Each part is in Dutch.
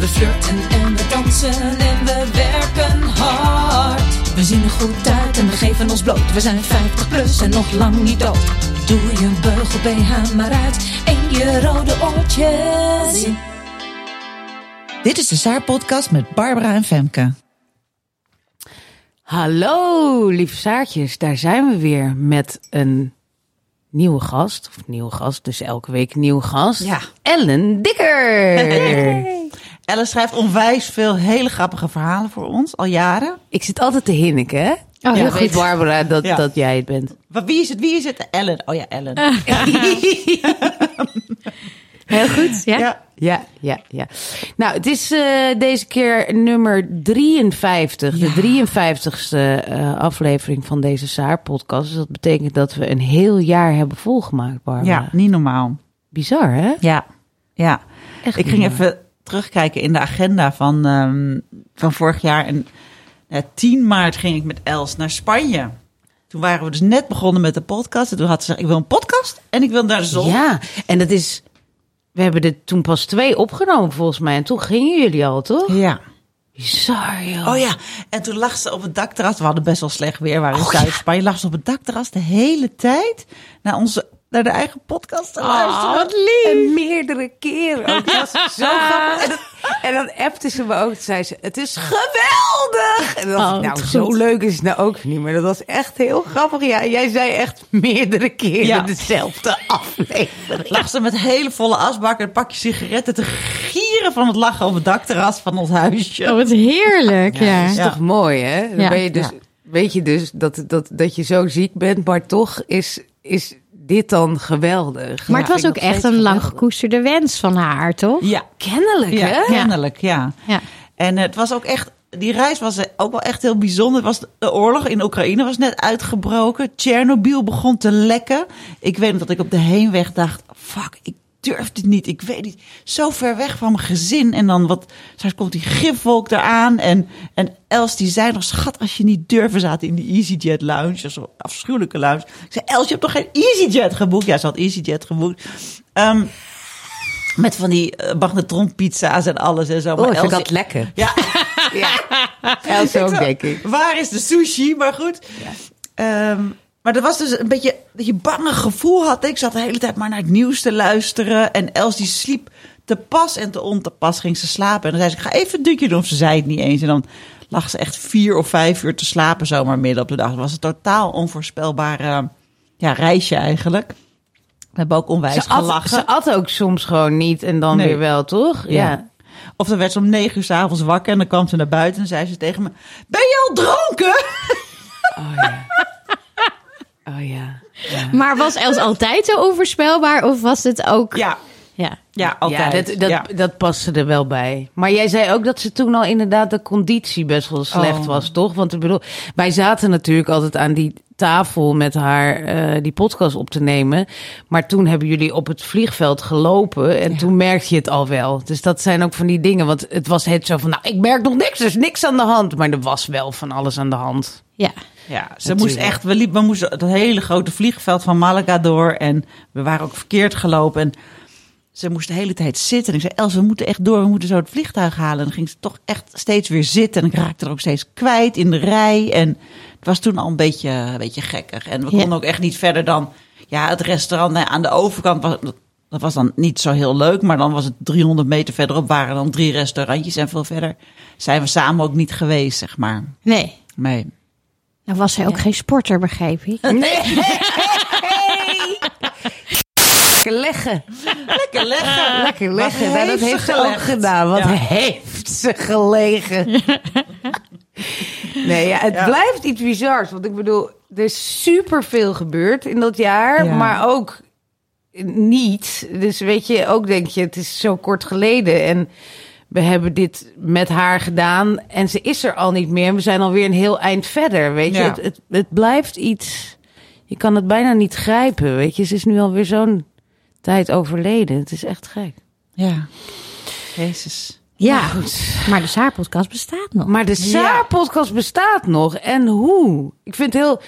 We flirten en we dansen en we werken hard. We zien er goed uit en we geven ons bloot. We zijn 50 plus en nog lang niet dood. Doe je beugel BH maar uit en je rode oortjes. Dit is de Saar podcast met Barbara en Femke. Hallo, lieve Saartjes. Daar zijn we weer met een nieuwe gast. Of nieuwe gast, dus elke week een nieuwe gast. Ja. Ellen Dikker. Ellen schrijft onwijs veel hele grappige verhalen voor ons, al jaren. Ik zit altijd te hinniken, hè? Oh, heel ja, weet goed. Barbara dat, Ja. dat jij het bent. Maar wie is het? Wie is het? Ellen. Oh ja, Ellen. Heel goed, ja? ja. Ja, ja, ja. Nou, het is eh, deze keer nummer 53. De 53ste eh, aflevering van deze Saar-podcast. Dus dat betekent dat we een heel jaar hebben volgemaakt, Barbara. ja, niet normaal. Bizar, hè? Ja, ja. Echt ik ging even terugkijken in de agenda van, ehm, van vorig jaar. En ja, 10 maart ging ik met Els naar Spanje. Toen waren we dus net begonnen met de podcast. En toen had ze gezegd, ik wil een podcast en ik wil naar de zon. Ja, en dat is... We hebben er toen pas twee opgenomen, volgens mij. En toen gingen jullie al, toch? Ja. Bizar, joh. Oh ja, en toen lag ze op het dakterras. We hadden best wel slecht weer, we waren in Oh, Zuid-Spanje. Lag ze op het dakterras de hele tijd naar, onze, naar de eigen podcast te luisteren. Oh, Wat lief. En meerdere keren ook. Dat was zo grappig. En dan, en dan appte ze me ook. Toen zei ze, het is geweldig. En dan dacht Oh, ik, nou, zo goed. leuk is het nou ook niet. Maar dat was echt heel grappig. Ja, jij zei echt meerdere keren Ja. dezelfde aflevering. lag ze met hele volle asbak en een pakje sigaretten te gieren van het lachen op het dakterras van ons huisje. Oh, wat heerlijk, ja. Dat is toch mooi, hè? Dan Ja. ben je dus, Ja. weet je dus dat, dat, dat je zo ziek bent, maar toch is, is dit dan geweldig. Maar het was ook echt een lang gekoesterde wens van haar, toch? Ja, Kennelijk, ja, hè? kennelijk, ja. Ja. En het was ook echt, die reis was ook wel echt heel bijzonder. Het was de oorlog in Oekraïne was net uitgebroken. Tsjernobyl begon te lekken. Ik weet nog dat ik op de heenweg dacht, fuck, ik durf dit niet. Ik weet niet, zo ver weg van mijn gezin. En dan wat, straks komt die gifwolk eraan. En, en Els die zei nog, schat, als je niet we zaten in die EasyJet lounge. Zo'n afschuwelijke lounge. Ik zei, Els, je hebt toch geen EasyJet geboekt? Ja, ze had EasyJet geboekt. Ehm, met van die uh, magnetronpizza's en alles en zo. Oh, ik Els- vind dat lekker. Ja, Ja, Els ook, denk ik. Waar is de sushi? Maar goed. Ehm, maar er was dus een beetje dat je bange gevoel had. Ik zat de hele tijd maar naar het nieuws te luisteren. En Els die sliep te pas en te ontepas ging ze slapen. En dan zei ze, ik ga even een dutje doen. Of ze zei het niet eens. En dan lag ze echt vier of vijf uur te slapen zomaar midden op de dag. Het was een totaal onvoorspelbare ja, reisje eigenlijk. We hebben ook onwijs Ze at, gelachen. ze at ook soms gewoon niet en dan Nee. weer wel, toch? Ja. Of dan werd ze om negen uur s'avonds wakker en dan kwam ze naar buiten en zei ze tegen me: Ben je al dronken? Oh ja. Oh ja. Maar was Els altijd zo onvoorspelbaar of was het ook... Ja, Ja. Ja, altijd. Ja, dat, dat, Ja. dat paste er wel bij. Maar jij zei ook dat ze toen al inderdaad de conditie best wel slecht Oh. was, toch? Want ik bedoel, wij zaten natuurlijk altijd aan die tafel met haar eh, die podcast op te nemen. Maar toen hebben jullie op het vliegveld gelopen en toen merkte je het al wel. Dus dat zijn ook van die dingen. Want het was het zo van, nou, ik merk nog niks, er is niks aan de hand. Maar er was wel van alles aan de hand. Ja. Ja, ze Natuurlijk. moest echt, we, liepen, we moesten het hele grote vliegveld van Malaga door en we waren ook verkeerd gelopen. En ze moest de hele tijd zitten. En ik zei, Els, we moeten echt door, we moeten zo het vliegtuig halen. En dan ging ze toch echt steeds weer zitten. En ik raakte er ook steeds kwijt in de rij. En het was toen al een beetje, een beetje gekker. En we Ja. konden ook echt niet verder dan, ja, het restaurant aan de overkant. Was, dat was dan niet zo heel leuk, maar dan was het 300 meter verderop waren dan drie restaurantjes. En veel verder zijn we samen ook niet geweest, zeg maar. Nee. Nee. Nou was hij ook geen sporter, begreep ik. Lekker leggen. Lekker leggen. Lekker leggen. Wat Nou, dat heeft ze ook gedaan. Wat Ja. heeft ze gelegen? nee, ja, het blijft iets bizars. Want ik bedoel, er is superveel gebeurd in dat jaar. Ja. Maar ook niet. Dus weet je, ook denk je, het is zo kort geleden. En we hebben dit met haar gedaan. En ze is er al niet meer. En we zijn alweer een heel eind verder. Weet je, Ja. het, het, het blijft iets. Je kan het bijna niet grijpen. Weet je, ze is nu alweer zo'n tijd overleden. Het is echt gek. Ja. Jezus. Ja, maar de Saar-podcast bestaat nog. Maar de Saar-podcast bestaat nog. En hoe? Ik vind heel...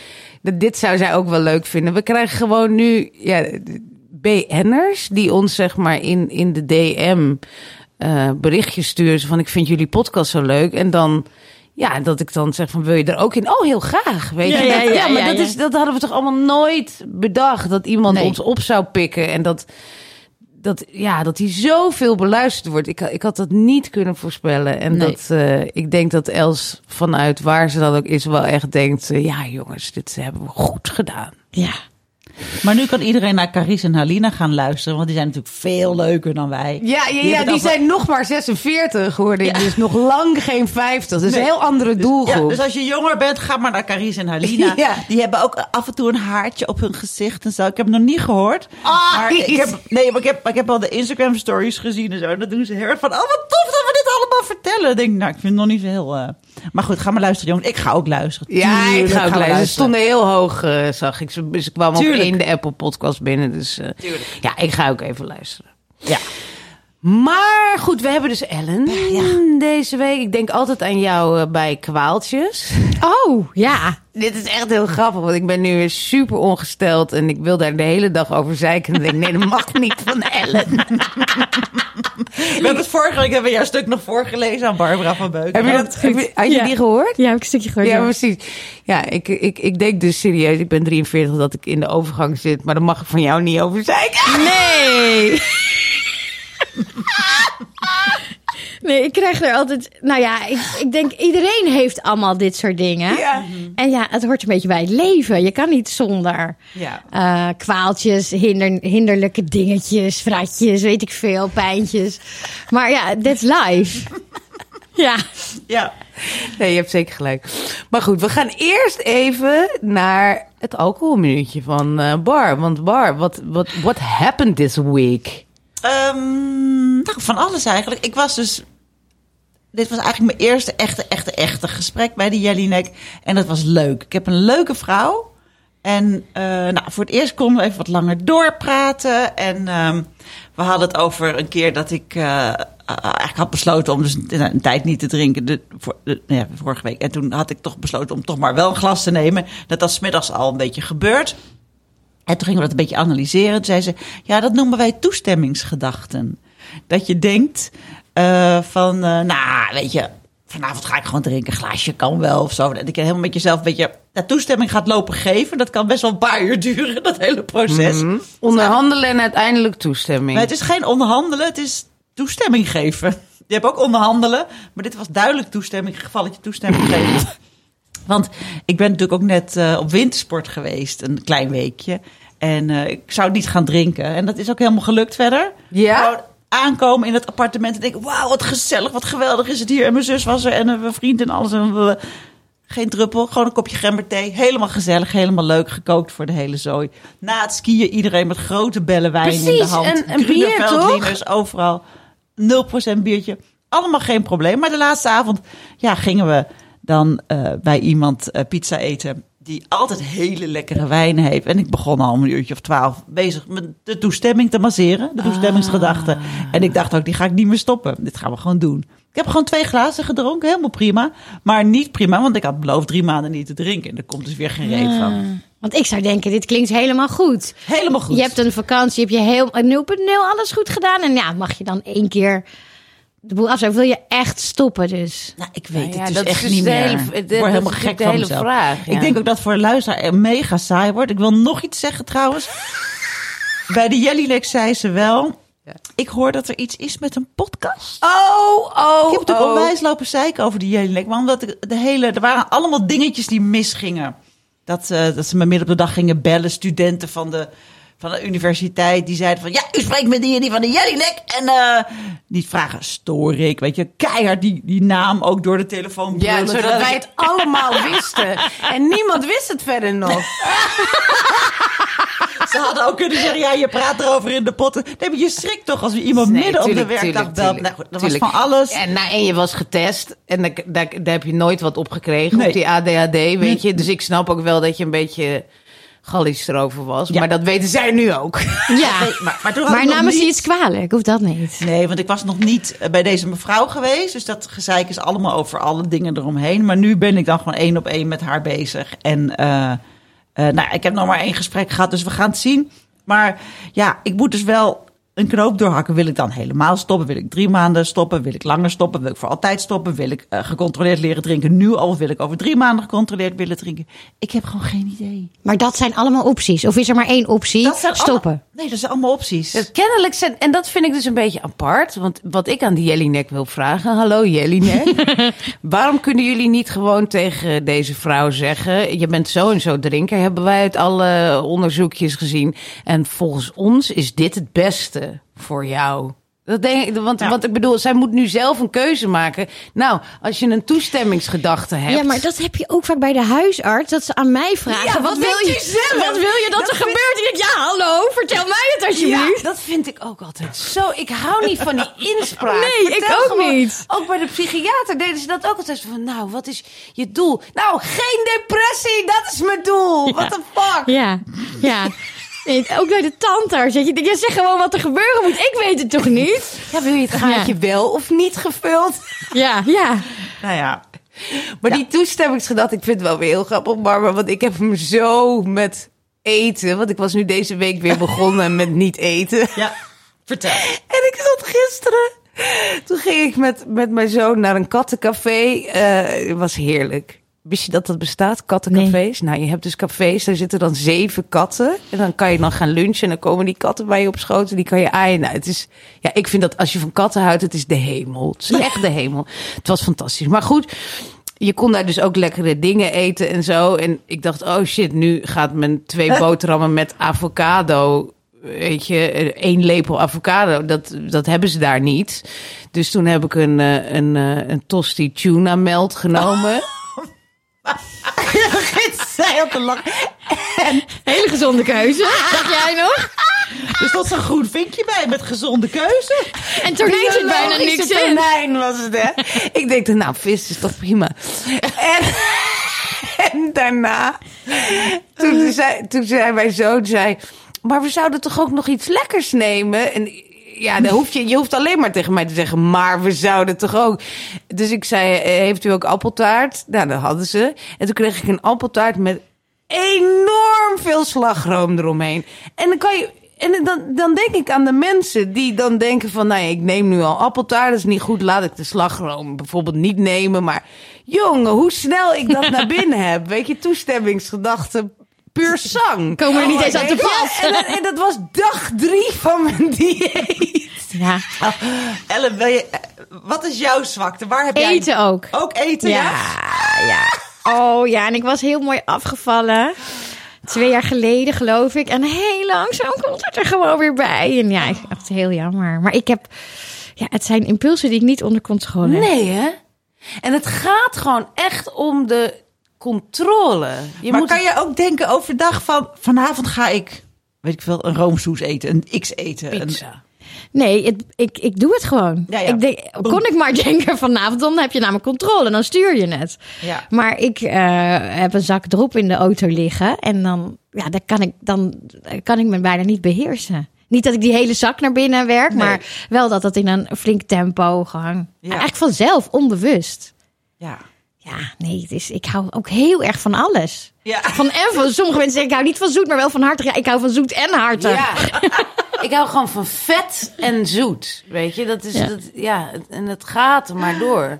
dat- Dit zou zij ook wel leuk vinden. We krijgen gewoon nu ja, BN'ers die ons zeg maar in, in de DM eh, berichtjes sturen. Van ik vind jullie podcast zo leuk. En dan... Ja, dat ik dan zeg van wil je er ook in? Oh, heel graag. Weet Ja, je? ja, Dat- ja, maar ja, dat, ja. is, dat hadden we toch allemaal nooit bedacht. Dat iemand Nee. ons op zou pikken. En dat, dat, ja, dat hij zoveel beluisterd wordt. Ik, ik had dat niet kunnen voorspellen. En Nee. dat, eh, ik denk dat Els vanuit waar ze dan ook is wel echt denkt... eh, ja jongens, dit hebben we goed gedaan. Ja. Maar nu kan iedereen naar Caris en Halina gaan luisteren, want die zijn natuurlijk veel leuker dan wij. Ja, ja, Die ja, die over- zijn nog maar 46 geworden. Ja. Dus nog lang geen 50. Dus Nee. een heel andere Ja, doelgroep. dus als je jonger bent, ga maar naar Caris en Halina. Ja. Die hebben ook af en toe een haartje op hun gezicht en zo. Ik heb het nog niet gehoord. Ah, maar ik heb, nee, maar ik heb, maar ik heb al de Instagram stories gezien en zo. En dan doen ze heel erg van, oh wat tof dat we dit allemaal vertellen. Ik denk, nou, ik vind het nog niet zo heel... eh, Maar goed, ga maar luisteren, jongens. Ik ga ook luisteren. Ja, ik Tuurlijk ga ook luisteren. Ze stonden heel hoog, eh, zag ik. Ze, ze kwamen ook in de Apple podcast binnen. Dus eh, ja, ik ga ook even luisteren. Ja. Maar goed, we hebben dus Ellen deze week. Ik denk altijd aan jou eh, bij kwaaltjes. Oh, ja. Dit is echt heel grappig, want ik ben nu weer super ongesteld. En ik wil daar de hele dag over zeiken. En ik denk, nee, dat mag niet van Ellen. We hebben het vorige week hebben we jouw stuk nog voorgelezen aan Barbara van Beuk. Heb je dat, heb je- had je Ja. die gehoord? Ja, heb ik een stukje gehoord. Ja, ja. precies. Ja, ik, ik, ik denk dus serieus, ik ben 43, dat ik in de overgang zit. Maar daar mag ik van jou niet over zeiken. Nee. Nee, ik krijg er altijd. Nou ja, ik, ik denk iedereen heeft allemaal dit soort dingen. Ja. En ja, het hoort een beetje bij het leven. Je kan niet zonder Ja. eh, kwaaltjes, hinder, hinderlijke dingetjes, fratjes, weet ik veel, pijntjes. Maar ja, that's life. ja. Ja. Nee, je hebt zeker gelijk. Maar goed, we gaan eerst even naar het alcoholminuutje van eh, Bar. Want Bar, wat what, what happened this week? Ehm, nou, van alles eigenlijk. Ik was dus. Dit was eigenlijk mijn eerste echte, echte, echte gesprek bij de Jellinek. En dat was leuk. Ik heb een leuke vrouw. En eh, nou, voor het eerst konden we even wat langer doorpraten. En ehm, we hadden het over een keer dat ik eh, eigenlijk had besloten om dus een, tijd niet te drinken. De, nou ja, vorige week. En toen had ik toch besloten om toch maar wel een glas te nemen. Dat dat middags al een beetje gebeurt. En toen gingen we dat een beetje analyseren. Toen zei ze, ja, dat noemen wij toestemmingsgedachten. Dat je denkt eh, van, eh, nou, weet je, vanavond ga ik gewoon drinken, een glaasje kan wel of zo. Dat ik helemaal met jezelf een beetje dat toestemming gaat lopen geven. Dat kan best wel een paar uur duren, dat hele proces. Onderhandelen en uiteindelijk toestemming. Maar het is geen onderhandelen, het is toestemming geven. Je hebt ook onderhandelen, maar dit was duidelijk toestemming, gevalletje toestemming geven. Want ik ben natuurlijk ook net eh, op wintersport geweest, een klein weekje. En eh, ik zou niet gaan drinken. En dat is ook helemaal gelukt verder. Ja? Gewoon aankomen in het appartement en denken... wauw, wat gezellig, wat geweldig is het hier. En mijn zus was er en eh, mijn vriend en alles. En we Geen druppel, gewoon een kopje gemberthee. Helemaal gezellig, helemaal leuk, gekookt voor de hele zooi. Na het skiën iedereen met grote bellen wijn in de hand. en- en bier, toch? Overal. 0% biertje. Allemaal geen probleem. Maar de laatste avond ja, gingen we dan eh, bij iemand eh, pizza eten... die altijd hele lekkere wijnen heeft. En ik begon al om een uurtje of twaalf bezig met de toestemming te masseren. De toestemmingsgedachte. En ik dacht ook, die ga ik niet meer stoppen. Dit gaan we gewoon doen. Ik heb gewoon twee glazen gedronken, helemaal prima. Maar niet prima, want ik had beloofd drie maanden niet te drinken. En er komt dus weer geen reet van. Want ik zou denken, dit klinkt helemaal goed. Helemaal goed. Je hebt een vakantie, heb je heel 0.0 alles goed gedaan. En ja, mag je dan één keer de boel afzetten? Of wil je echt stoppen dus? Nou, ik weet Nou ja, het dus dat is echt dus niet meer. hele- ik word dat helemaal is gek de van hele mezelf. vraag, ja. Ik denk ook dat voor een luisteraar mega saai wordt. Ik wil nog iets zeggen trouwens. Bij de Jellylex zei ze wel... Ik hoor dat er iets is met een podcast. Oh, oh, Ik heb natuurlijk oh. onwijs lopen zeiken over de Jellylex. Maar omdat de, de hele... Er waren allemaal dingetjes die misgingen. Dat, eh, dat ze me midden op de dag gingen bellen. Studenten van de, van de universiteit. Die zeiden van... Ja, u spreekt met die en die van de Jellylex. En eh niet vragen, stoor ik. Weet je, keihard die, die naam ook door de telefoon Ja, brullen. zodat wij het allemaal wisten. En niemand wist het verder nog. Ze hadden ook kunnen zeggen, ja, je praat erover in de potten. Nee, maar je schrikt toch als iemand Nee, midden op de werkdag tuurlijk, belt. tuurlijk, Nou, dat was van alles. En, nou, en je was getest en daar, daar, daar heb je nooit wat op gekregen Nee. op die ADHD, weet je. Dus ik snap ook wel dat je een beetje gallisch erover was. Ja. Maar dat weten zij nu ook. Ja. Maar, maar toen had Maar ik nog namen ze niet- iets kwalijk? Of dat niet? Nee, want ik was nog niet eh, bij deze mevrouw geweest. Dus dat gezeik is allemaal over alle dingen eromheen. Maar nu ben ik dan gewoon één op één met haar bezig. En eh, eh, nou, ik heb nog maar één gesprek gehad, dus we gaan het zien. Maar ja, ik moet dus wel een knoop doorhakken. Wil ik dan helemaal stoppen? Wil ik drie maanden stoppen? Wil ik langer stoppen? Wil ik voor altijd stoppen? Wil ik eh, gecontroleerd leren drinken nu al? Of wil ik over drie maanden gecontroleerd willen drinken? Ik heb gewoon geen idee. Maar dat zijn allemaal opties. Of is er maar één optie? Dat zijn Stoppen. allemaal- nee, dat zijn allemaal opties. Dat kennelijk zijn, en dat vind ik dus een beetje apart. Want wat ik aan die Jellinek wil vragen. Hallo Jellinek. Waarom kunnen jullie niet gewoon tegen deze vrouw zeggen. Je bent zo en zo drinker. Hebben wij uit alle onderzoekjes gezien. En volgens ons is dit het beste voor jou. Dat denk ik, want, Ja. want ik bedoel, zij moet nu zelf een keuze maken. Nou, als je een toestemmingsgedachte hebt. Ja, maar dat heb je ook vaak bij de huisarts. Dat ze aan mij vragen. Ja, wat, wat wil je, zelf? wat wil je dat, Dat er vind- gebeurt? Ik denk, ja, hallo, vertel mij het alsjeblieft. Ja, dat vind ik ook altijd zo. Ik hou niet van die inspraak. Nee, ik ook gewoon- niet. Ook bij de psychiater deden ze dat ook altijd. Van, nou, wat is je doel? Nou, geen depressie, dat is mijn doel. What the fuck? Ja, ja. Nee, ook bij de tandarts. Je, je zegt gewoon wat er gebeuren moet. Ik weet het toch niet? Ja, wil je het gaatje wel of niet gevuld? Ja, ja. nou ja, Maar die toestemmingsgedachte, ik vind het wel weer heel grappig, Barbara. Want ik heb hem zo met eten. Want ik was nu deze week weer begonnen met niet eten. ja. Vertel. En ik zat gisteren. Toen ging ik met, met mijn zoon naar een kattencafé. Eh, het was heerlijk. Wist je dat dat bestaat, kattencafés? Nou, je hebt dus cafés, daar zitten dan zeven katten. En dan kan je dan gaan lunchen en dan komen die katten bij je op schoot en die kan je aaien. Nou, het is, ja, ik vind dat als je van katten houdt, het is de hemel. Het is echt de hemel. Het was fantastisch. Maar goed, je kon daar dus ook lekkere dingen eten en zo. En ik dacht, oh shit, nu gaat mijn twee boterhammen met avocado weet je, één lepel avocado, dat, dat hebben ze daar niet. Dus toen heb ik een, eh, een, eh, een tosti tuna melt genomen. Zij op de lach. Hele gezonde keuze. Dacht jij nog? Er stond zo'n groen vinkje bij met gezonde keuze. En toen deed het bijna niks in. tonijn was het, hè? ik denk, nou, vis is toch prima. En, en daarna, toen zei, toen zei mijn zoon, zei, maar we zouden toch ook nog iets lekkers nemen? En ja, dan hoef je, je hoeft alleen maar tegen mij te zeggen, maar we zouden toch ook. Dus ik zei, eh, heeft u ook appeltaart? Nou, dat hadden ze. En toen kreeg ik een appeltaart met enorm veel slagroom eromheen. En dan kan je. En dan, dan denk ik aan de mensen die dan denken van... nou ja, ik neem nu al appeltaart, dat is niet goed. Laat ik de slagroom bijvoorbeeld niet nemen. Maar jongen, hoe snel ik dat naar binnen heb. Weet je, toestemmingsgedachte, puur zang. Komen er niet eens aan te pas. En, dat- en dat was dag drie van mijn dieet. Ja. Ellen, wil je, eh, wat is jouw zwakte? Waar heb jij... Eten ook. Ook eten, ja? Ja, ja. Oh ja, en ik was heel mooi afgevallen. Twee jaar geleden, geloof ik. En heel langzaam komt het er gewoon weer bij. En ja, ik dacht heel jammer. Maar ik heb... Ja, het zijn impulsen die ik niet onder controle heb. Nee, hè? En het gaat gewoon echt om de controle. Je maar moet kan je ook denken overdag van... vanavond ga ik, weet ik veel, een roomsoes eten, een X eten. Een, pizza. Nee, het, ik, ik doe het gewoon. Ja, ja. Ik denk, kon ik maar denken vanavond, dan heb je namelijk controle. Dan stuur je het. Ja. Maar ik eh, heb een zak drop in de auto liggen. En dan, ja, dan, kan ik, dan kan ik me bijna niet beheersen. Niet dat ik die hele zak naar binnen werk, Nee. maar wel dat dat in een flink tempo gang. Ja. Eigenlijk vanzelf, onbewust. ja. Ja, nee, het is, ik hou ook heel erg van alles. Ja. Van en van sommige mensen zeggen, ik hou niet van zoet, maar wel van hartig. Ja, ik hou van zoet en hartig. Ja. ik hou gewoon van vet en zoet. Weet je, dat is Ja. Dat, ja, en het gaat er maar door.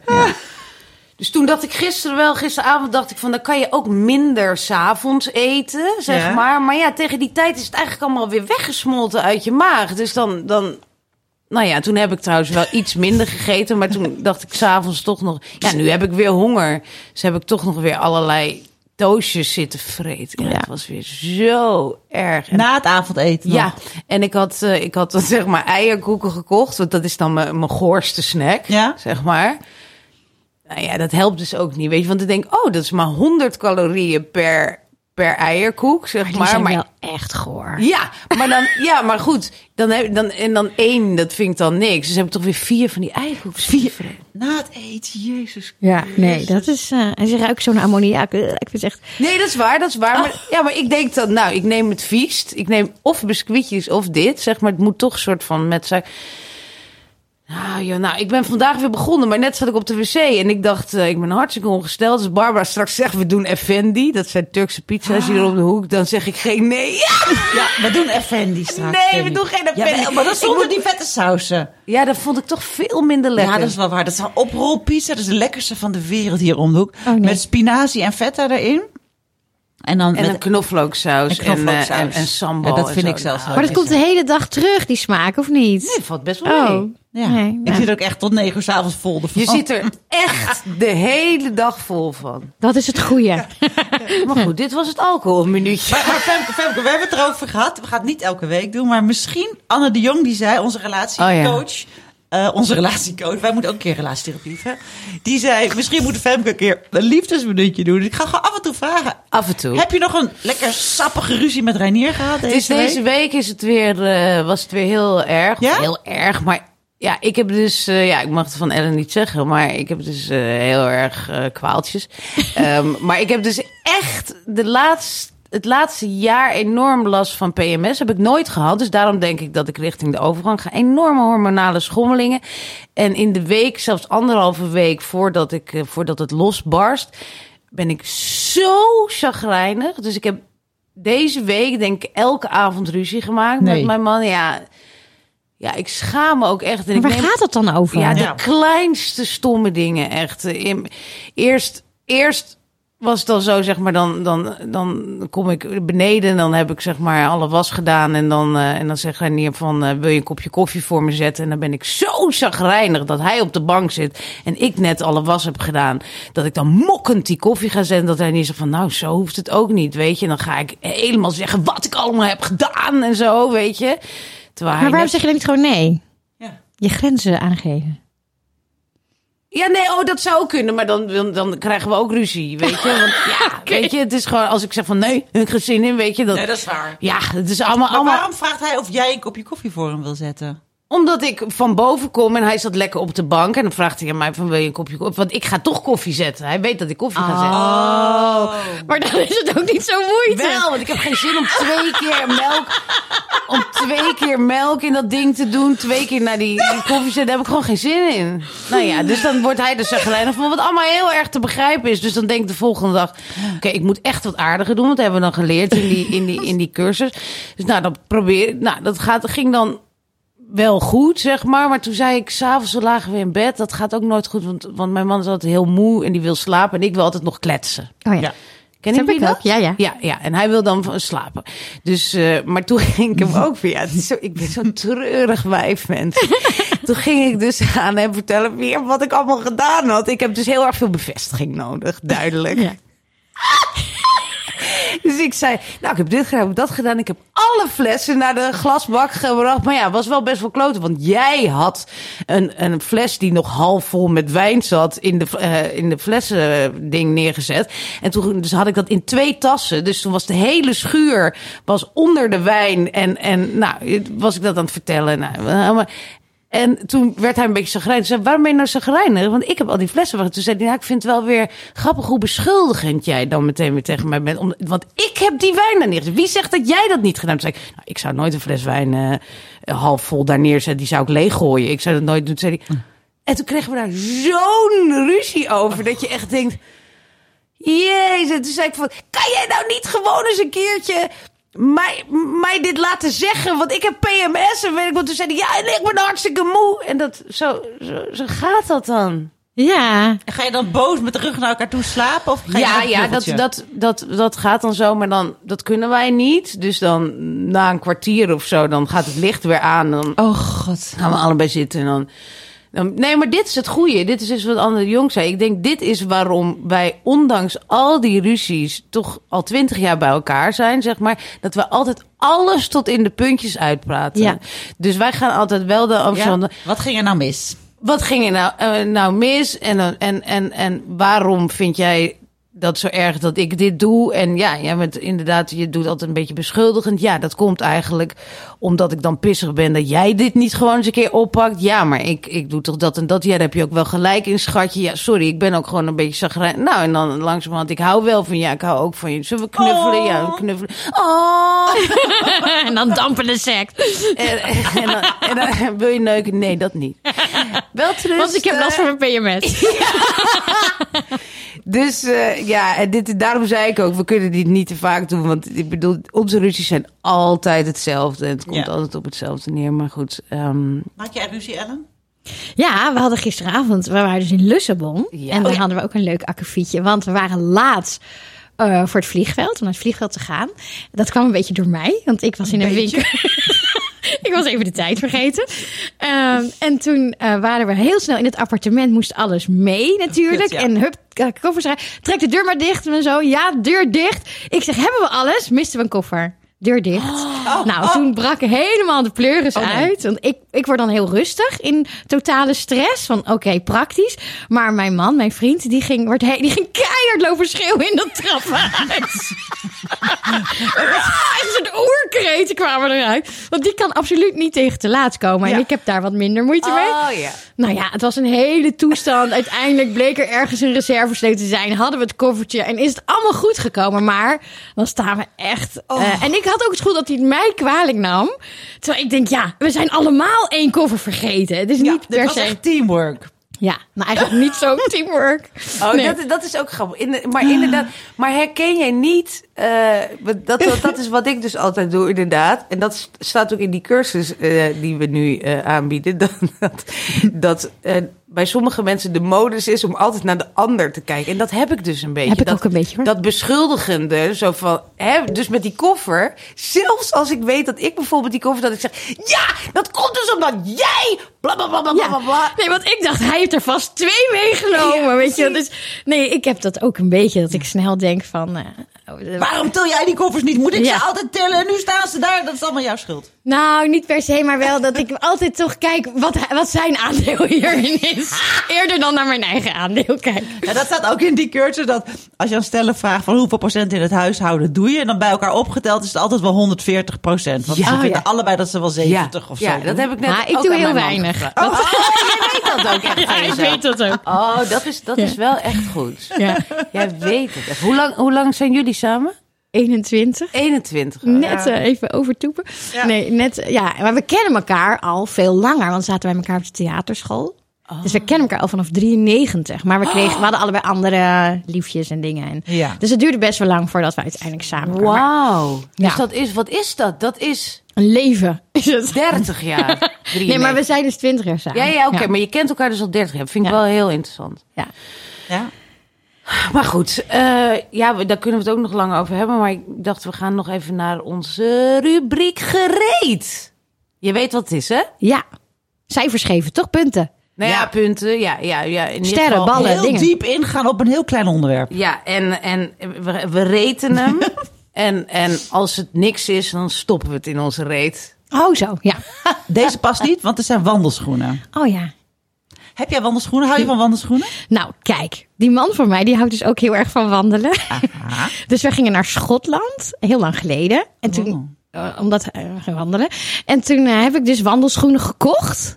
Dus toen dacht ik gisteren wel, gisteravond dacht ik van, dan kan je ook minder s'avonds eten, zeg Ja. maar. Maar ja, tegen die tijd is het eigenlijk allemaal weer weggesmolten uit je maag. Dus dan, dan, nou ja, toen heb ik trouwens wel iets minder gegeten. Maar toen dacht ik s'avonds toch nog, ja, nu heb ik weer honger. Dus heb ik toch nog weer allerlei toastjes zitten vreten. Ja, Ja. Het was weer zo erg. En Na het avondeten. nog. ja, en ik had, eh, ik had zeg maar eierkoeken gekocht. Want dat is dan mijn, mijn goorste snack, Ja. zeg maar. Nou ja, dat helpt dus ook niet, weet je. Want ik denk, oh, dat is maar 100 calorieën per, per eierkoek, zeg Die maar. zijn maar wel echt goor. ja, maar dan, ja, maar goed. Dan heb, dan, en dan één, dat vind ik dan niks. Dus heb ik toch weer vier van die eierkoeken. Vier. Na het eten, jezus. Ja, nee, dat is. eh en ze ruikt zo'n ammoniak. Ik vind het echt. Nee, dat is waar, dat is waar. Maar, ja, maar ik denk dan, nou, ik neem het viest. Ik neem of biscuitjes of dit, zeg maar. Het moet toch een soort van met suiker. Nou, joh, nou, ik ben vandaag weer begonnen, maar net zat ik op de wc en ik dacht, eh, ik ben hartstikke ongesteld. Dus Barbara straks zegt, we doen Effendi. Dat zijn Turkse pizza's hier op de hoek. Dan zeg ik geen nee. Ja, Ja, we doen Effendi straks. Nee, we doen geen Ja, Effendi. wel, maar dat zonder moet- die vette sausen. ja dat vond ik toch veel minder lekker. Ja, dat is wel waar. Dat is een oprolpizza. Dat is de lekkerste van de wereld hier om de hoek. Oh, nee. Met spinazie en feta erin. En dan En met een knoflooksaus en en, knoflooksaus. eh, en, en sambal. Ja, dat en vind zo. ik zelfs Nou, wel. Maar dat komt de hele dag terug, die smaak, of niet? Nee, valt best wel mee. Oh, Ja, Nee, ik zit ook echt tot negen uur 's avonds vol ervan. Je zit er echt de hele dag vol van. dat is het goede. Maar goed, dit was het alcoholminuutje. Maar, maar Femke, Femke, we hebben het erover gehad. We gaan het niet elke week doen. Maar misschien Anne de Jong, die zei, onze relatiecoach. eh, onze relatiecoach. Wij moeten ook een keer relatietherapie hebben. Die zei, misschien moet Femke een keer een liefdesminuutje doen. Ik ga gewoon af en toe vragen. Af en toe. Heb je nog een lekker sappige ruzie met Reinier gehad deze, is deze week? week is het weer, eh, was het weer heel erg. Ja? Heel erg, maar ja, ik heb dus, eh, ja, ik mag het van Ellen niet zeggen, maar ik heb dus eh, heel erg eh, kwaaltjes. Ehm, maar ik heb dus echt de laatste, het laatste jaar enorm last van PMS. Heb ik nooit gehad, dus daarom denk ik dat ik richting de overgang ga. Enorme hormonale schommelingen. En in de week, zelfs anderhalve week voordat, ik, voordat het losbarst, ben ik zo chagrijnig. Dus ik heb deze week denk ik elke avond ruzie gemaakt Nee. met mijn man. Ja, ja, ik schaam me ook echt. En Maar ik waar gaat het dan over? ja, de Ja. kleinste stomme dingen, echt. In- Eerst, eerst was het dan zo, zeg maar, dan, dan, dan kom ik beneden en dan heb ik zeg maar alle was gedaan. En dan, eh, en dan zegt hij neer van, eh, wil je een kopje koffie voor me zetten? En dan ben ik zo chagrijnig dat hij op de bank zit en ik net alle was heb gedaan. Dat ik dan mokkend die koffie ga zetten. Dat hij niet zegt van, nou, zo hoeft het ook niet, weet je. En dan ga ik helemaal zeggen wat ik allemaal heb gedaan en zo, weet je. Terwijl Maar waarom net- zeg je dan niet gewoon nee? Ja. Je grenzen aangeven. Ja, nee, oh, dat zou kunnen, maar dan, dan, dan krijgen we ook ruzie, weet je. Want ja, weet je, het is gewoon als ik zeg van nee, ik heb geen zin in, weet je. Dat, Nee, dat is waar. Ja, het is allemaal, Maar allemaal waarom vraagt hij of jij een kopje koffie voor hem wil zetten? Omdat ik van boven kom en hij zat lekker op de bank. En dan vraagt hij aan mij van wil je een kopje koffie? Want ik ga toch koffie zetten. Hij weet dat ik koffie ga zetten. Oh. Maar dan is het ook niet zo moeite. Wel, want ik heb geen zin om twee keer melk, om twee keer melk in dat ding te doen. Twee keer naar die, die koffie zetten, daar heb ik gewoon geen zin in. Nou ja, dus dan wordt hij dus zagrijnig van wat allemaal heel erg te begrijpen is. Dus dan denk ik de volgende dag, oké, ik moet echt wat aardiger doen. Want dat hebben we dan geleerd in die, in die, in die cursus. Dus nou, dan probeer ik, nou, dat gaat, ging dan wel goed, zeg maar. Maar toen zei ik, s'avonds lagen we in bed. Dat gaat ook nooit goed, want, want mijn man is altijd heel moe en die wil slapen. En ik wil altijd nog kletsen. Oh ja. Ja. Ken je ik dat? ook, ja, ja. Ja, ja, en hij wil dan van slapen. Dus, eh, maar toen ging ik hem ook weer. Ja, zo, ik ben zo'n treurig wijf, mensen. toen ging ik dus aan hem vertellen weer wat ik allemaal gedaan had. Ik heb dus heel erg veel bevestiging nodig, duidelijk. Ja. Dus ik zei, nou, ik heb dit gedaan, ik heb dat gedaan. Ik heb alle flessen naar de glasbak gebracht. Maar ja, was wel best wel kloten. Want jij had een, een fles die nog half vol met wijn zat in de, eh, in de flessen ding neergezet. En toen dus had ik dat in twee tassen. Dus toen was de hele schuur was onder de wijn. En, en nou, was ik dat aan het vertellen. Nou, en toen werd hij een beetje zagrijnig. Zei, waarom ben je nou zagrijnig? Want ik heb al die flessen. gehad. Toen zei hij, ik vind het wel weer grappig hoe beschuldigend jij dan meteen weer tegen mij bent. Want ik heb die wijn daar neergezet. Wie zegt dat jij dat niet gedaan hebt? Toen zei ik, nou, ik zou nooit een fles wijn eh, half vol daar neerzetten. Die zou ik leeggooien. Ik zou dat nooit doen. Zei en toen kregen we daar zo'n ruzie over. Dat je echt denkt, jezus. Toen zei ik van, kan jij nou niet gewoon eens een keertje mij, mij dit laten zeggen, want ik heb PMS en weet ik wat. Toen zei hij, ja, en ik ben hartstikke moe. En dat, zo, zo, zo gaat dat dan. Ja. En ga je dan boos met de rug naar elkaar toe slapen? Of ga je Ja, ja dat, dat, dat, dat gaat dan zo, maar dan, dat kunnen wij niet. Dus dan na een kwartier of zo, dan gaat het licht weer aan. Dan Oh god. gaan we allebei zitten en dan... Nee, maar dit is het goede. Dit is dus wat Anne de Jong zei. Ik denk, dit is waarom wij, ondanks al die ruzies, toch al twintig jaar bij elkaar zijn, zeg maar. Dat we altijd alles tot in de puntjes uitpraten. Ja. Dus wij gaan altijd wel de Ja? Amsterdam. Wat ging er nou mis? Wat ging er nou, eh, nou mis? En, dan- en, en, en waarom vind jij dat zo erg dat ik dit doe? En ja, jij bent inderdaad, je doet altijd een beetje beschuldigend. Ja, dat komt eigenlijk omdat ik dan pissig ben dat jij dit niet gewoon eens een keer oppakt. Ja, maar ik, ik doe toch dat en dat. Ja, daar heb je ook wel gelijk in, schatje. Ja, sorry, ik ben ook gewoon een beetje chagrijn. Nou, en dan langzamerhand, ik hou wel van je. Ik hou ook van je. Zullen we knuffelen? Ja, we knuffelen. Oh! en dan dampende seks. En, en, dan, en dan wil je neuken? Nee, dat niet. Wel terug. Want ik heb last van mijn PMS. Dus eh, ja, en dit, daarom zei ik ook, we kunnen dit niet te vaak doen. Want ik bedoel, onze ruzies zijn altijd hetzelfde. En het komt Ja. altijd op hetzelfde neer. Maar goed, ehm, Maak jij ruzie, Ellen? Ja, we hadden gisteravond, we waren dus in Lissabon. Ja. En dan Oh hadden we ook een leuk akkefietje. Want we waren laat eh, voor het vliegveld, om naar het vliegveld te gaan. Dat kwam een beetje door mij, want ik was in een winkel. ik was even de tijd vergeten. Ehm, en toen eh, waren we heel snel in het appartement, moest alles mee natuurlijk. Kut, ja. En hup, koffers eruit. Trek de deur maar dicht en zo. Ja, deur dicht. Ik zeg, hebben we alles? Misten we een koffer. Deur dicht. nou, toen brak helemaal de pleuris Oh, nee. uit. Want ik, ik word dan heel rustig in totale stress. Van oké, praktisch. Maar mijn man, mijn vriend, die ging, wordt die ging keihard lopen schreeuwen in dat trappenhuis. Echt een oerkreten kwamen eruit. Want die kan absoluut niet tegen te laat komen. En ik heb daar wat minder moeite mee. oh ja. Nou ja, het was een hele toestand. Uiteindelijk bleek er ergens een reservesleutel te zijn. Hadden we het koffertje en is het allemaal goed gekomen. Maar dan staan we echt... eh, en ik had ook het gevoel dat hij het mij kwalijk nam. Terwijl ik denk, ja, we zijn allemaal één koffer vergeten. Het is niet per was se... echt teamwork. Ja, nou eigenlijk niet zo teamwork. Oh, Nee. dat, dat is ook grappig. In de- maar inderdaad, maar herken jij niet... eh, dat, dat, dat is wat ik dus altijd doe, inderdaad. En dat staat ook in die cursus eh, die we nu eh, aanbieden. Dat, dat, bij sommige mensen de modus is om altijd naar de ander te kijken. En dat heb ik dus een beetje. Heb ik dat, ook een beetje, hoor. Dat beschuldigende, zo van... Hè, dus met die koffer, zelfs als ik weet dat ik bijvoorbeeld die koffer... dat ik zeg, ja, dat komt dus omdat jij... Bla, bla, bla, bla, bla, Ja. bla. Nee, want ik dacht, hij heeft er vast twee meegenomen. Ja, weet je? Dus nee, ik heb dat ook een beetje. Dat ik snel denk van... eh, Waarom til jij die koffers niet? Moet ik Ja. ze altijd tillen en nu staan ze daar? Dat is allemaal jouw schuld. Nou, niet per se, maar wel dat ik altijd toch kijk wat, wat zijn aandeel hierin is. Eerder dan naar mijn eigen aandeel kijk. Ja, dat staat ook in die cursus dat als je aan stellen vraagt van hoeveel procent in het huishouden doe je, en dan bij elkaar opgeteld is het altijd wel 140 procent. Want Ja. ze Oh, vinden ja. allemaal dat ze wel 70 of zo. ja, dat heb ik net Maar ik doe heel weinig. Oh, jij weet dat ook echt Ja, ik weet dat ook. Oh, dat is, dat Ja. is wel echt goed. Ja. Jij weet het echt. Hoe lang, hoe lang zijn jullie samen? 21. 21. Net eh, even overtoepen. Ja. Nee, net, ja, maar we kennen elkaar al veel langer, want zaten wij elkaar op de theaterschool. Dus we kennen elkaar al vanaf 93. Maar we, kregen, we hadden allebei andere liefjes en dingen. En, Ja. Dus het duurde best wel lang voordat we uiteindelijk samen kwamen. Wauw. Dus Ja. dat is, wat is dat? Dat is Een leven is het. 30 jaar. Nee, maar we zijn dus 20 jaar samen. Ja, ja, oké. Maar je kent elkaar dus al 30 jaar. Vind ik Ja. wel heel interessant. Ja. Ja. Maar goed, eh, ja, we- daar kunnen we het ook nog lang over hebben. Maar ik dacht, we gaan nog even naar onze rubriek gereed. Je weet wat het is, hè? Ja. Cijfers geven, toch? Punten. Nou ja, Ja. punten. Ja, ja, ja. In Sterren, geval- ballen. Heel dingen. diep ingaan op een heel klein onderwerp. Ja, en, en we, we reten hem. En, en als het niks is, dan stoppen we het in onze reet. Oh, zo. Ja. Deze past niet, want het zijn wandelschoenen. Oh ja. Heb jij wandelschoenen? Hou je van wandelschoenen? Nou, kijk. Die man van mij, die houdt dus ook heel erg van wandelen. Aha. Dus we gingen naar Schotland, heel lang geleden. En toen, Oh. eh, omdat eh, we gingen wandelen. En toen eh, heb ik dus wandelschoenen gekocht.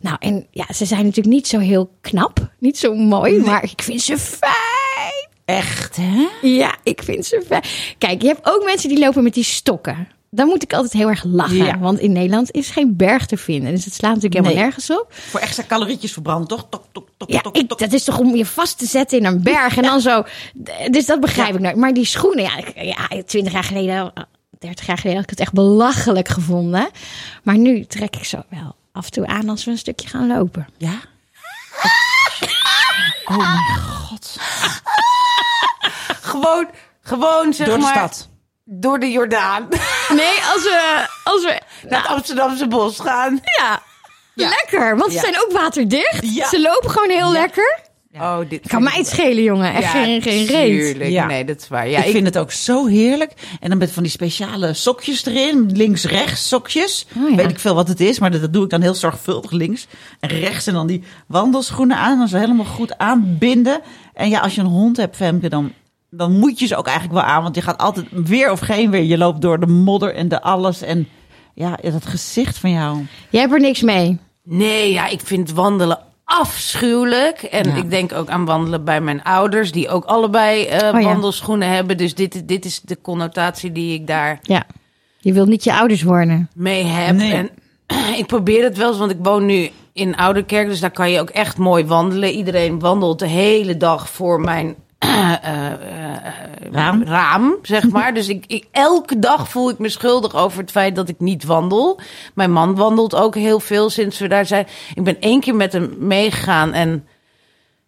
Nou, en ja, ze zijn natuurlijk niet zo heel knap. Niet zo mooi, maar ik vind ze fijn. Echt, hè? Ja, ik vind ze fijn. Kijk, je hebt ook mensen die lopen met die stokken. Dan moet ik altijd heel erg lachen. Ja. Want in Nederland is geen berg te vinden. Dus het slaat natuurlijk helemaal Nee. nergens op. Voor extra calorietjes verbranden, toch? Tok, tok, tok, Ja, tok, ik, tok. dat is toch om je vast te zetten in een berg en dan zo. Dus dat begrijp ik nooit. Maar die schoenen, ja, ik- ja, 20 jaar geleden, 30 jaar geleden had ik het echt belachelijk gevonden. Maar nu trek ik zo wel af en toe aan als we een stukje gaan lopen. Ja? Oh mijn god. Gewoon, gewoon zeg Door de maar. stad. Door de Jordaan. Nee, als we, als we, Naar het Amsterdamse bos gaan. ja, lekker. Want ze Ja. zijn ook waterdicht. Ja. Ze lopen gewoon heel lekker. Oh, dit Kan mij het schelen, jongen. Echt geen, geen reet. Tuurlijk. Ja. Nee, dat is waar. Ja, ik, vind het ook zo heerlijk. En dan met van die speciale sokjes erin. Links-rechts sokjes. Oh, ja. Weet ik veel wat het is. Maar dat, dat doe ik dan heel zorgvuldig links en rechts. En dan die wandelschoenen aan. En dan ze helemaal goed aanbinden. En ja, als je een hond hebt, Femke, dan, dan moet je ze ook eigenlijk wel aan. Want je gaat altijd weer of geen weer. Je loopt door de modder en de alles. En ja, dat gezicht van jou. Jij hebt er niks mee. Nee, ja, ik vind wandelen afschuwelijk. En Ja. ik denk ook aan wandelen bij mijn ouders, die ook allebei eh, Oh ja. wandelschoenen hebben. Dus dit, dit is de connotatie die ik daar Ja. Je wilt niet je ouders worden. mee heb. Nee. En ik probeer het wel eens, want ik woon nu in Ouderkerk. Dus daar kan je ook echt mooi wandelen. Iedereen wandelt de hele dag voor mijn eh, Raam. raam, zeg maar. dus ik, ik, elke dag voel ik me schuldig over het feit dat ik niet wandel. Mijn man wandelt ook heel veel sinds we daar zijn. Ik ben één keer met hem meegegaan en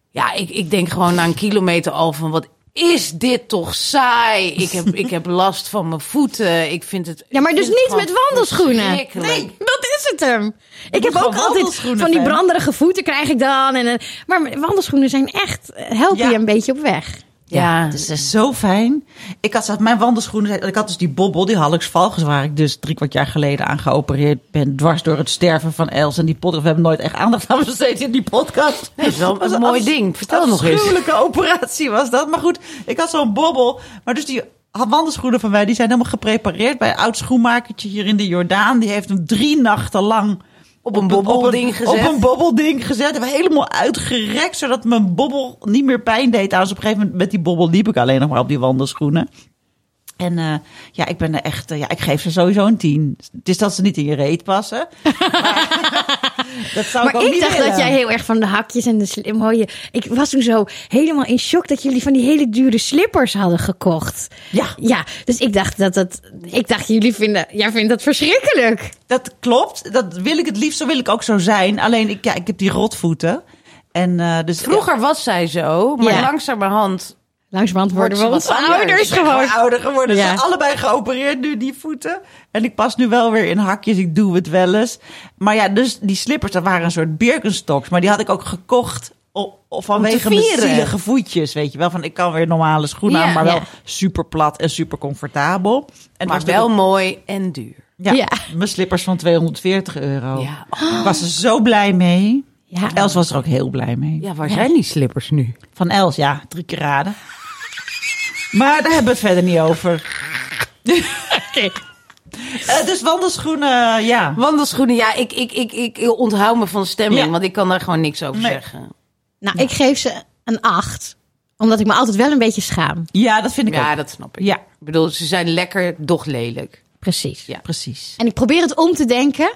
ja, ik, ik denk gewoon na een kilometer al van wat is dit toch saai. Ik heb, ik heb last van mijn voeten. Ik vind het. Ja, maar dus niet met wandelschoenen. verschrikkelijk. dat is het hem. Ik heb ook altijd van die branderige voeten krijg ik dan. En, eh, maar wandelschoenen zijn echt, eh, helpen Ja. je een beetje op weg. Ja, Dus dat is zo fijn. Ik had mijn wandelschoenen. Ik had dus die bobbel, die Hallux valgus, waar ik dus drie kwart jaar geleden aan geopereerd ben. Dwars door het sterven van Els en die podcast. We hebben nooit echt aandacht aan besteed in die podcast. Nee, het is wel Dat een mooi ding. Vertel nog eens. afschuwelijke operatie was dat. Maar goed, ik had zo'n bobbel. Maar dus die wandelschoenen van mij, die zijn helemaal geprepareerd bij een oud schoenmakertje hier in de Jordaan. Die heeft hem drie nachten lang Op een bobbelding gezet. Op een bobbelding gezet. Hebben we helemaal uitgerekt, zodat mijn bobbel niet meer pijn deed. Dus op een gegeven moment met die bobbel liep ik alleen nog maar op die wandelschoenen. En eh, ja, ik ben er echt, eh, ja, ik geef ze sowieso een tien. Het is dat ze niet in je reet passen. Maar, dat zou ik Maar ook ik niet dacht willen. dat jij heel erg van de hakjes en de mooie... Ik was toen zo helemaal in shock dat jullie van die hele dure slippers hadden gekocht. Ja. Ja, dus ik dacht dat dat... Ik dacht, jullie vinden... Jij vindt dat verschrikkelijk. Dat klopt. Dat wil ik het liefst. Zo wil ik ook zo zijn. Alleen ik, ja, ik heb die rotvoeten. En eh, dus Vroeger was zij zo, maar Ja. langzamerhand. Langzamerhand worden we wat ouders gewoon. ouder geworden. Ze Ja. zijn allebei geopereerd nu, die voeten. En ik pas nu wel weer in hakjes. Ik doe het wel eens. Maar ja, dus die slippers, dat waren een soort Birkenstocks. Maar die had ik ook gekocht vanwege mijn zielige voetjes. Weet je wel, van ik kan weer normale schoenen Ja. aan. Maar wel Ja. super plat en super comfortabel. En Maar was wel ook- mooi en duur. ja, Ja. mijn slippers van 240 euro. Ja. Ik was er zo blij mee. Ja. Els was er ook heel blij mee. Ja, waar zijn die slippers nu? Van Els, ja, drie keer raden. Maar daar hebben we het verder niet over. Eh, dus wandelschoenen, ja. Wandelschoenen, ja, ik, ik, ik, ik onthoud me van stemming, Ja. want ik kan daar gewoon niks over Nee. zeggen. Nou, ik geef ze een acht. Omdat ik me altijd wel een beetje schaam. Ja, dat vind ik Ja, ook. dat snap ik. Ja. Ik bedoel, ze zijn lekker, doch lelijk. Precies. Ja. Precies. En ik probeer het om te denken.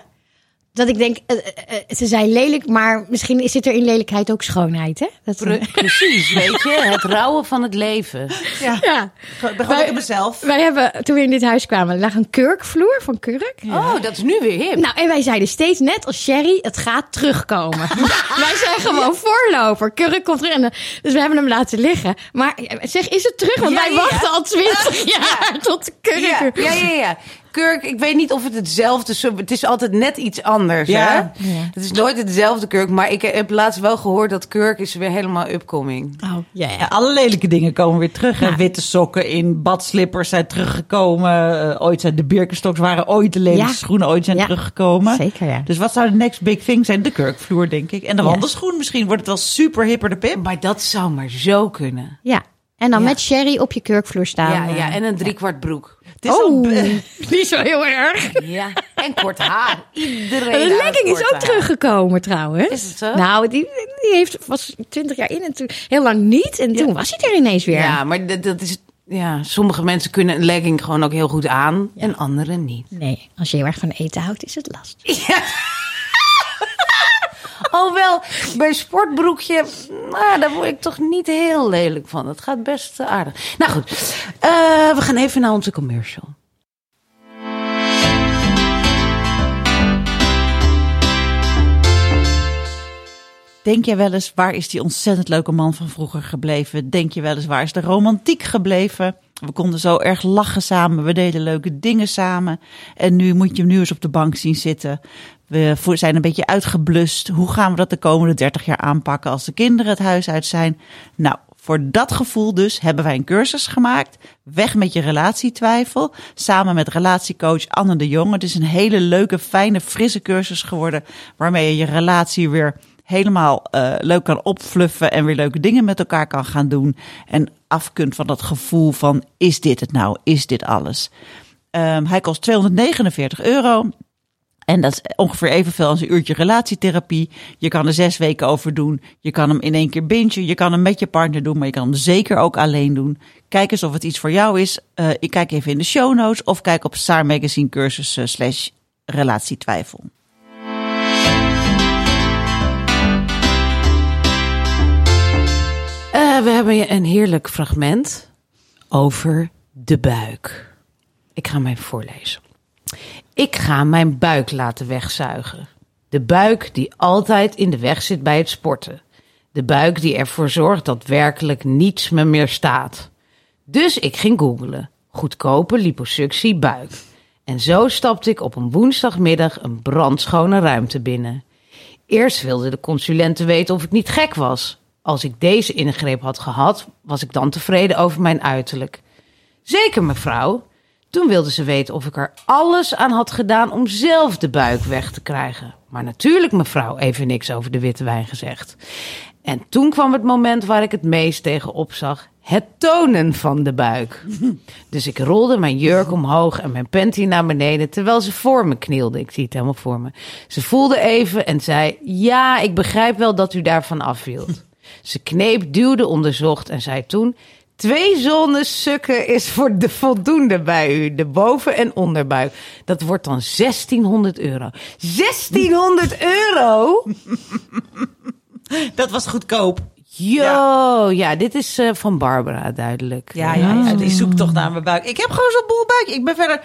Dat ik denk, eh, eh, eh, ze zijn lelijk, maar misschien zit er in lelijkheid ook schoonheid, hè? Dat, Pre- precies, weet je, het rouwen van het leven. Ja, ja. ik ben gewoon lekker mezelf. Wij hebben, toen we in dit huis kwamen, lag een kurkvloer van kurk. Oh, dat is nu weer hip. Nou, en wij zeiden steeds net als Sherry, het gaat terugkomen. wij zijn gewoon voorloper. Kurk komt terug. En, dus we hebben hem laten liggen. Maar zeg, is het terug? Want Ja, wij wachten al twintig jaar tot de kurk. Ja, ja, ja, ja. Kurk, ik weet niet of het hetzelfde is. Het is altijd net iets anders. Ja. Hè? Het is nooit hetzelfde kurk. Maar ik heb laatst wel gehoord dat kurk is weer helemaal upcoming. Oh, ja, Ja, alle lelijke dingen komen weer terug. Witte sokken in badslippers zijn teruggekomen. Eh, ooit zijn de Birkenstocks waren ooit de lelijkste Ja. schoenen ooit zijn Ja, teruggekomen. zeker, ja. Dus wat zou de next big thing zijn? De kurkvloer, denk ik. En de Ja. wandelschoen misschien. Wordt het wel super hipper de pip? Maar dat zou maar zo kunnen. Ja. En dan Ja. met sherry op je kurkvloer staan. Ja, eh. ja, en een driekwart broek. Het is Oh, niet zo heel erg. Ja, en kort haar. Iedereen De legging is ook haar. teruggekomen trouwens. Is het zo? Nou, die, die heeft, was 20 jaar in en toen heel lang niet. En toen was hij er ineens weer. Ja, maar dat, dat is... Ja, sommige mensen kunnen een legging gewoon ook heel goed aan. En anderen niet. Nee, als je heel erg van eten houdt, is het lastig. Ja. Alhoewel, bij sportbroekje, nou, daar word ik toch niet heel lelijk van. Dat gaat best aardig. Nou goed, eh, we gaan even naar onze commercial. Denk je wel eens, waar is die ontzettend leuke man van vroeger gebleven? Denk je wel eens, waar is de romantiek gebleven? We konden zo erg lachen samen, we deden leuke dingen samen. En nu moet je hem nu eens op de bank zien zitten. We zijn een beetje uitgeblust. Hoe gaan we dat de komende 30 jaar aanpakken als de kinderen het huis uit zijn? Nou, voor dat gevoel dus hebben wij een cursus gemaakt. Weg met je relatietwijfel. Samen met relatiecoach Anne de Jong. Het is een hele leuke, fijne, frisse cursus geworden. Waarmee je je relatie weer helemaal eh, leuk kan opfluffen. En weer leuke dingen met elkaar kan gaan doen. En af kunt van dat gevoel van is dit het nou? Is dit alles? Ehm, hij kost 249 euro. En dat is ongeveer evenveel als een uurtje relatietherapie. Je kan er zes weken over doen. Je kan hem in één keer bingen. Je kan hem met je partner doen, maar je kan hem zeker ook alleen doen. Kijk eens of het iets voor jou is. Eh, ik kijk even in de show notes of kijk op Saar Magazine cursus eh, slash relatietwijfel. Eh, we hebben een heerlijk fragment over de buik. Ik ga hem even voorlezen. Ik ga mijn buik laten wegzuigen. De buik die altijd in de weg zit bij het sporten. De buik die ervoor zorgt dat werkelijk niets me meer staat. Dus ik ging googlen. Goedkope liposuctie buik. En zo stapte ik op een woensdagmiddag een brandschone ruimte binnen. Eerst wilde de consulente weten of ik niet gek was. Als ik deze ingreep had gehad, was ik dan tevreden over mijn uiterlijk. Zeker, mevrouw. Toen wilde ze weten of ik er alles aan had gedaan om zelf de buik weg te krijgen. Maar natuurlijk, mevrouw, even niks over de witte wijn gezegd. En toen kwam het moment waar ik het meest tegen opzag: het tonen van de buik. Dus ik rolde mijn jurk omhoog en mijn panty naar beneden terwijl ze voor me knielde. Ik zie het helemaal voor me. Ze voelde even en zei: Ja, ik begrijp wel dat u daarvan afwielt. Ze kneep, duwde, onderzocht en zei toen: Twee zones sukken is voor de voldoende bij u. De boven- en onderbuik. Dat wordt dan 1600 euro. 1600 euro? Dat was goedkoop. Yo, ja, dit is eh, van Barbara duidelijk. Ja, ja, ja, die zoekt toch naar mijn buik. Ik heb gewoon zo'n boel buik. Ik ben verder...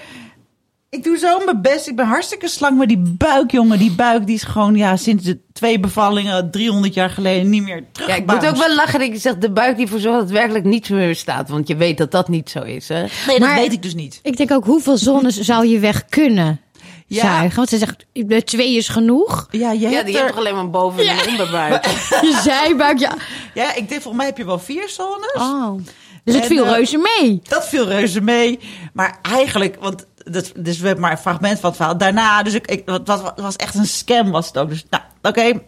Ik doe zo mijn best. Ik ben hartstikke slank. Maar die buik, jongen, die buik, die is gewoon ja, sinds de twee bevallingen 300 jaar geleden niet meer Ja, terug. ik moet ook wel lachen dat je zegt de buik die ervoor zorgt dat het werkelijk niets meer staat. Want je weet dat dat niet zo is, hè? Nee, dat Maar- weet ik dus niet. Ik denk ook, hoeveel zones zou je weg kunnen Ja. zuigen? Want ze zegt, de twee is genoeg. Ja, je Ja, hebt die er... alleen maar boven- en een onderbuik? Je zijbuik, ja. Ja, ik denk, volgens mij heb je wel vier zones. Oh. Dus het En, viel eh, reuze mee. Dat viel reuze mee. Maar eigenlijk, want dat, dus we hebben maar een fragment van het verhaal. Daarna, dus ik, ik, was echt een scam was het ook. Dus nou, oké,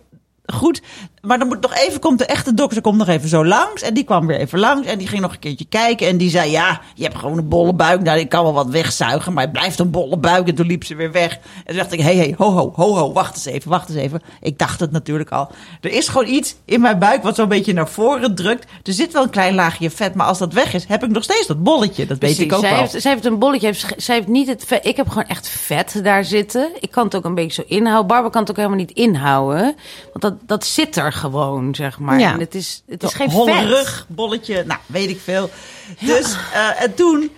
goed. Maar dan moet nog even, komt de echte dokter komt nog even zo langs. En die kwam weer even langs en die ging nog een keertje kijken. En die zei, ja, je hebt gewoon een bolle buik. Nou, ik kan wel wat wegzuigen, maar het blijft een bolle buik. En toen liep ze weer weg. En toen dacht ik, hé, hey, hey, ho, ho, ho, ho, wacht eens even, wacht eens even. Ik dacht het natuurlijk al. Er is gewoon iets in mijn buik wat zo'n beetje naar voren drukt. Er zit wel een klein laagje vet, maar als dat weg is, heb ik nog steeds dat bolletje. Dat weet ik ook zij wel. Heeft, zij heeft een bolletje. Heeft, zij heeft niet het vet. Ik heb gewoon echt vet daar zitten. Ik kan het ook een beetje zo inhouden. Barbara kan het ook helemaal niet inhouden. Want dat, dat zit er gewoon, zeg maar. Ja. En het is, het is geen Holle vet. rug, bolletje, nou, weet ik veel. Dus, eh, en toen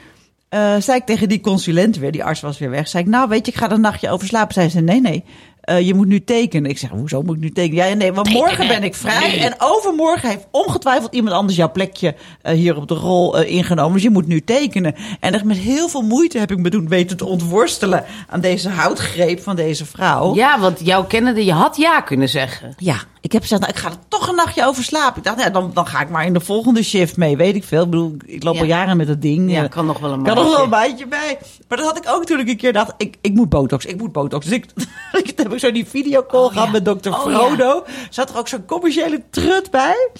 eh, zei ik tegen die consulent weer, die arts was weer weg. Zei ik, nou weet je, ik ga er een nachtje over slapen. Zei ze, nee, nee, eh, je moet nu tekenen. Ik zeg, hoezo moet ik nu tekenen? Ja, nee, want morgen ben ik vrij. En overmorgen heeft ongetwijfeld iemand anders jouw plekje hier op de rol ingenomen. Dus je moet nu tekenen. En echt met heel veel moeite heb ik me toen weten te ontworstelen aan deze houtgreep van deze vrouw. Ja, want jouw kennende, je had ja kunnen zeggen. Ja, ik heb gezegd, nou, ik ga er toch een nachtje over slapen. Ik dacht, nou, dan, dan ga ik maar in de volgende shift mee. Weet ik veel. Ik bedoel, ik loop Ja. al jaren met dat ding. Ja, Eh, kan nog wel een kan nog wel een maandje. bij. Maar dat had ik ook toen ik een keer dacht, ik, ik moet botox, ik moet botox. Dus ik, ik heb ik zo die videocall Oh, gehad ja. met dokter Oh, Frodo. Zat er ook zo'n commerciële trut bij.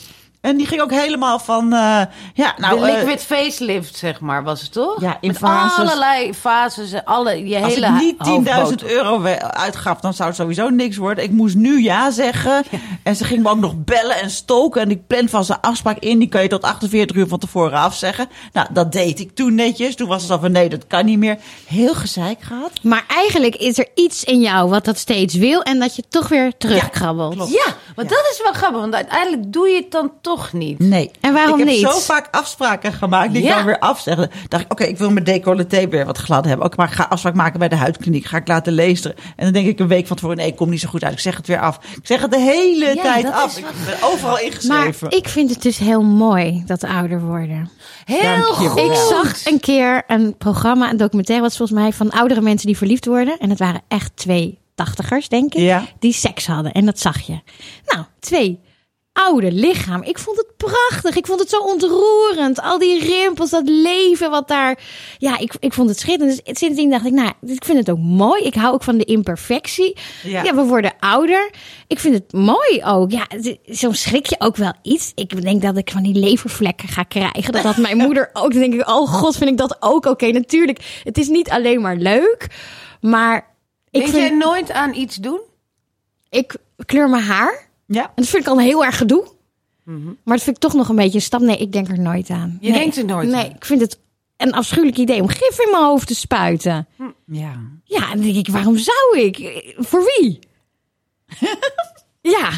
En die ging ook helemaal van, eh, ja, nou... de eh, liquid facelift, zeg maar, was het toch? Ja, in Met fases. allerlei fases, alle, je als hele ik niet hoofdbotox. 10.000 euro uitgaf, dan zou het sowieso niks worden. Ik moest nu ja zeggen. En ze ging me ook nog bellen en stoken. En ik plan van zijn afspraak in. Die kan je tot 48 uur van tevoren afzeggen. Nou, dat deed ik toen netjes. Toen was het al van nee, dat kan niet meer. Heel gezeik gehad. Maar eigenlijk is er iets in jou wat dat steeds wil en dat je toch weer terugkrabbelt. klopt. Ja, want dat is wel grappig, want uiteindelijk doe je het dan toch niet. Nee. En waarom ik heb niet? zo vaak afspraken gemaakt die ik Ja. dan weer afzeggen. Dacht ik, oké, ik wil mijn decolleté weer wat glad hebben. Ook maar ik ga afspraak maken bij de huidkliniek. Ga ik laten lezen. En dan denk ik een week van tevoren, nee, ik kom niet zo goed uit. Ik zeg het weer af. Ik zeg het de hele Ja, tijd af. Ik ben overal Maar ingeschreven. ik vind het dus heel mooi dat ouder worden. Heel goed. Ik zag een keer een programma, een documentaire was volgens mij van oudere mensen die verliefd worden. En het waren echt twee tachtigers, denk ik, Ja. die seks hadden. En dat zag je. Nou, twee oude lichamen. Ik vond het prachtig. Ik vond het zo ontroerend. Al die rimpels, dat leven wat daar... Ja, ik, ik vond het schitterend. Dus sindsdien dacht ik, nou, ik vind het ook mooi. Ik hou ook van de imperfectie. Ja. Ja, we worden ouder. Ik vind het mooi ook. Ja, soms schrik je ook wel iets. Ik denk dat ik van die levervlekken ga krijgen. Dat had mijn moeder ook. Dan denk ik, oh god, vind ik dat ook oké. Natuurlijk, het is niet alleen maar leuk. Maar ik, Denk vind, jij nooit aan iets doen? ik kleur mijn haar. Ja. En dat vind ik al heel erg gedoe. Maar dat vind ik toch nog een beetje een stap. Nee, ik denk er nooit aan. Je nee. denkt er nooit Nee, aan? ik vind het een afschuwelijk idee om gif in mijn hoofd te spuiten. Ja. Ja, dan denk ik, waarom zou ik? Voor wie? ja,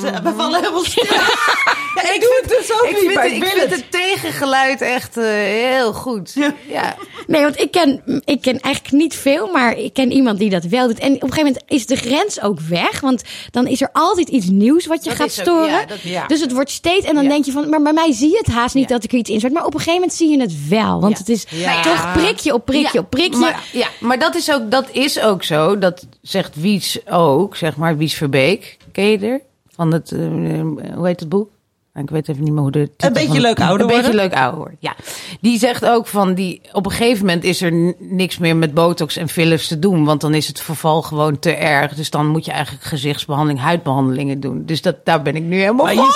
Ze- We vallen helemaal stil. ja, ik doe het dus ook Ik niet, vind, het, ik vind het. het tegengeluid echt eh, heel goed. Ja. Nee, want ik ken, ik ken eigenlijk niet veel, maar ik ken iemand die dat wel doet. En op een gegeven moment is de grens ook weg, want dan is er altijd iets nieuws wat je Dat gaat ook- storen. dat-. Dus het wordt steeds, en dan denk je van, maar bij mij zie je het haast niet dat ik er iets in zet. Maar op een gegeven moment zie je het wel, want het is toch prikje op prikje op prikje. Maar, ja, maar dat is, ook, dat is ook zo. Dat zegt Wies ook, zeg maar. Wies Verbeek. Ken je er? Van het, eh, hoe heet het boek? Ik weet even niet meer hoe de Een beetje van- leuk ouder Een beetje worden. leuk ouder worden, ja. Die zegt ook van, die, op een gegeven moment is er niks meer met botox en fillers te doen. Want dan is het verval gewoon te erg. Dus dan moet je eigenlijk gezichtsbehandeling, huidbehandelingen doen. Dus dat, daar ben ik nu helemaal Maar voor. je,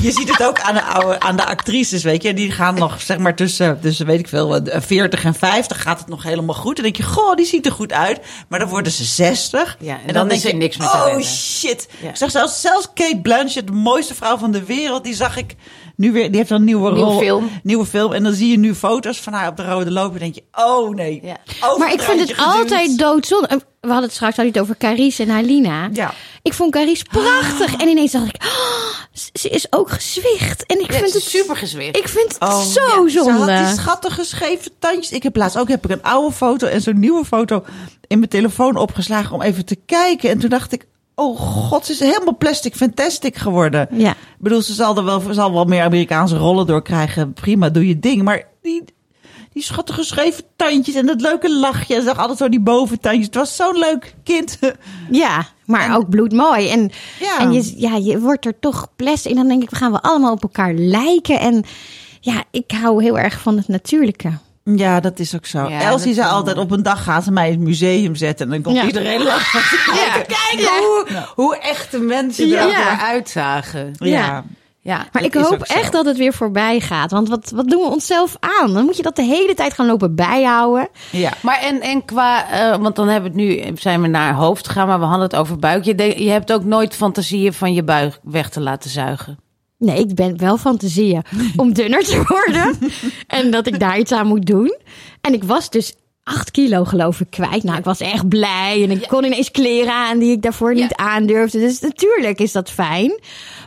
ziet- je ziet het ook aan de, oude, aan de actrices, weet je. Die gaan nog, zeg maar, tussen, tussen weet ik veel, eh, 40 en 50 gaat het nog helemaal goed. Dan denk je, goh, die ziet er goed uit. Maar dan worden ze 60. Ja, en dan is denk er je, niks meer te Oh redden. shit. Ja. Ik zag zelfs, zelfs Kate Blanchett, de mooiste vrouw van de wereld, die zag ik nu weer. Die heeft een nieuwe Nieuwe rol. film. Nieuwe film. En dan zie je nu foto's van haar op de rode loper. En denk je, oh nee. Ja. Maar ik vind het geduwd. altijd doodzonde. We hadden het straks al niet over Carice en Halina. Ja. Ik vond Carice prachtig. En ineens dacht ik, oh, ze- ze is ook gezwicht. En ik Ja, vind het super gezwicht. Ik vind het Oh, zo ja. Ze zonde. had die schattige scheve tandjes. Ik heb laatst ook heb ik een oude foto en zo'n nieuwe foto in mijn telefoon opgeslagen om even te kijken. En toen dacht ik, oh god, ze is helemaal plastic fantastic geworden. Ja. Ik bedoel, ze zal er wel, zal wel meer Amerikaanse rollen door krijgen. Prima, doe je ding. Maar die, die schattige scheve tandjes en dat leuke lachje. En ze zag altijd zo die boventandjes. Het was zo'n leuk kind. Ja, maar ook bloedmooi. En, Ja. en je, ja, je wordt er toch plastic. En dan denk ik, we gaan wel allemaal op elkaar lijken. En ja, ik hou heel erg van het natuurlijke. Ja, dat is ook zo. Ja, Elsie zei altijd, op een dag gaan ze mij in het museum zetten. En dan komt Ja. iedereen lachen. Ja, kijk hoe, hoe echte mensen Ja. er ook Ja. uitzagen. Ja. Ja, Maar ik hoop echt dat het weer voorbij gaat. Want wat, wat doen we onszelf aan? Dan moet je dat de hele tijd gaan lopen bijhouden. ja. Maar en, en qua, eh, want dan hebben we het nu, zijn we naar hoofd gegaan, maar we hadden het over buik. Je, je hebt ook nooit fantasieën van je buik weg te laten zuigen. Nee, ik ben wel fantasieën om dunner te worden. en dat ik daar iets aan moet doen. En ik was dus acht kilo geloof ik kwijt. Nou, ik was echt blij. En ik kon ineens kleren aan die ik daarvoor niet aandurfde. Dus natuurlijk is dat fijn.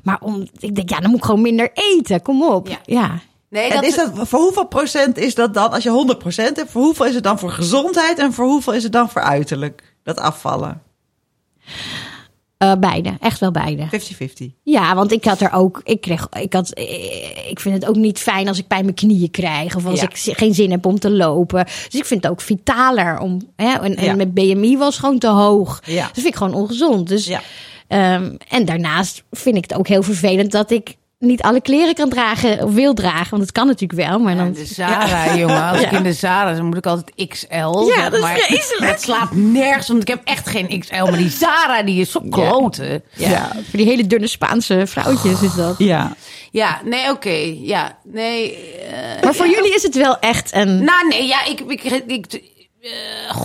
Maar om, ik denk, ja, dan moet ik gewoon minder eten. Kom op. Ja. Ja. Nee, En is dat, voor hoeveel procent is dat dan, als je 100 procent hebt, voor hoeveel is het dan voor gezondheid en voor hoeveel is het dan voor uiterlijk, dat afvallen? Eh, beide, echt wel beide. 50-50. Ja, want ik had er ook, ik kreeg, ik had, eh, ik vind het ook niet fijn als ik pijn mijn knieën krijg of als Ja. ik geen zin heb om te lopen. Dus ik vind het ook vitaler om, hè, en, en Ja. mijn BMI was gewoon te hoog. Ja. Dus vind ik gewoon ongezond. Dus, Ja. ehm, en daarnaast vind ik het ook heel vervelend dat ik niet alle kleren kan dragen of wil dragen, want het kan natuurlijk wel, maar dan. De Zara, jongen. Als ik in de Zara dan moet ik altijd XL. Ja, dat is maar. vreselijk. Het slaat nergens, want ik heb echt geen XL. Maar die Zara, die is zo kloten. Ja, voor die hele dunne Spaanse vrouwtjes is dat. Ja. Ja, nee, oké. Ja, nee. eh, Maar voor jullie is het wel echt een. Nou, nee, ja, ik... ik, ik, eh,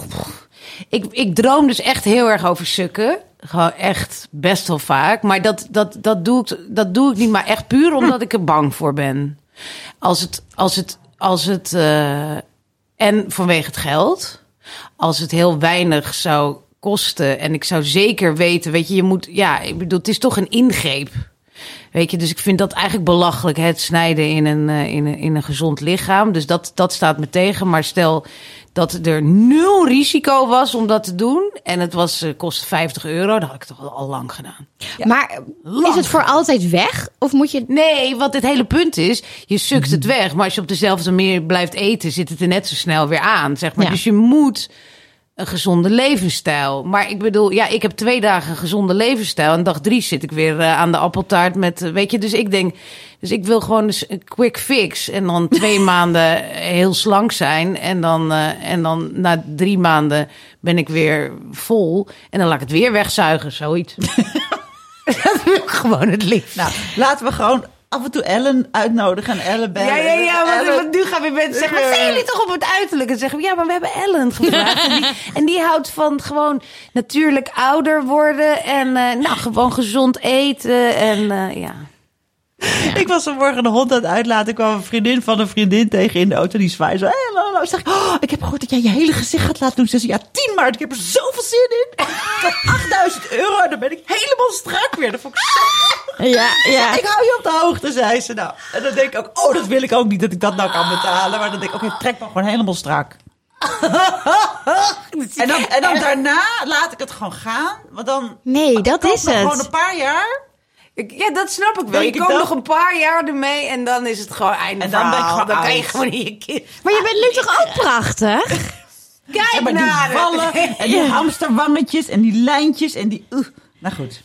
ik, ik droom dus echt heel erg over sukken. Gewoon echt best wel vaak. Maar dat, dat, dat, doe ik, dat doe ik niet, maar echt puur omdat ik er bang voor ben. Als het... Als het, als het eh, en vanwege het geld. Als het heel weinig zou kosten. En ik zou zeker weten, weet je, je moet... Ja, ik bedoel, het is toch een ingreep. Weet je, dus ik vind dat eigenlijk belachelijk, het snijden in een, eh, in een, in een gezond lichaam. Dus dat, dat staat me tegen. Maar stel dat er nul risico was om dat te doen. En het was, eh, kostte 50 euro, dan had ik toch al, al lang gedaan. maar is het voor altijd weg? Of moet je. Nee, want het hele punt is, je sukt het weg. Maar als je op dezelfde manier blijft eten, zit het er net zo snel weer aan. Zeg maar. Ja. Dus je moet een gezonde levensstijl. Maar ik bedoel, ja, ik heb twee dagen een gezonde levensstijl. En dag drie zit ik weer eh, aan de appeltaart met, eh, weet je. Dus ik denk, dus ik wil gewoon een quick fix. En dan twee maanden heel slank zijn. En dan, eh, en dan na drie maanden ben ik weer vol. En dan laat ik het weer wegzuigen, zoiets. dat wil ik gewoon het liefst. Nou, laten we gewoon af en toe Ellen uitnodigen en Ellen bellen. Ja, ja, ja, want, Ellen- want nu gaan weer mensen zeggen, wat zijn jullie toch op het uiterlijk? En zeggen we, ja, maar we hebben Ellen gevraagd. en, die, en die houdt van gewoon natuurlijk ouder worden en eh, nou, gewoon gezond eten en eh, ja. Ik was vanmorgen de hond aan het uitlaten. Ik kwam een vriendin van een vriendin tegen in de auto. Die zwaaide zo. Hey. Ik zeg, oh, ik heb gehoord dat jij je hele gezicht gaat laten doen. Ze zei, ja, 10 maart. Ik heb er zoveel zin in. Tot 8000 euro. En dan ben ik helemaal strak weer. Dat vond ik zo Ja, ja. Ik hou je op de hoogte, zei ze. Nou, en dan denk ik ook, oh, dat wil ik ook niet dat ik dat nou kan betalen. Maar dan denk ik, oké, trek me gewoon helemaal strak. En dan, en dan daarna laat ik het gewoon gaan. Want dan Nee, dat is me gewoon het. een paar jaar. Ik- ja, dat snap ik wel. Denk Je ik komt dat? nog een paar jaar ermee en dan is het gewoon einde En dan ben ik gewoon Dan kan je gewoon in je kind. Maar je bent nu toch ook prachtig? Kijk Ja, maar die naar het. wallen en die hamsterwangetjes en die lijntjes en die... Uh. Nou goed.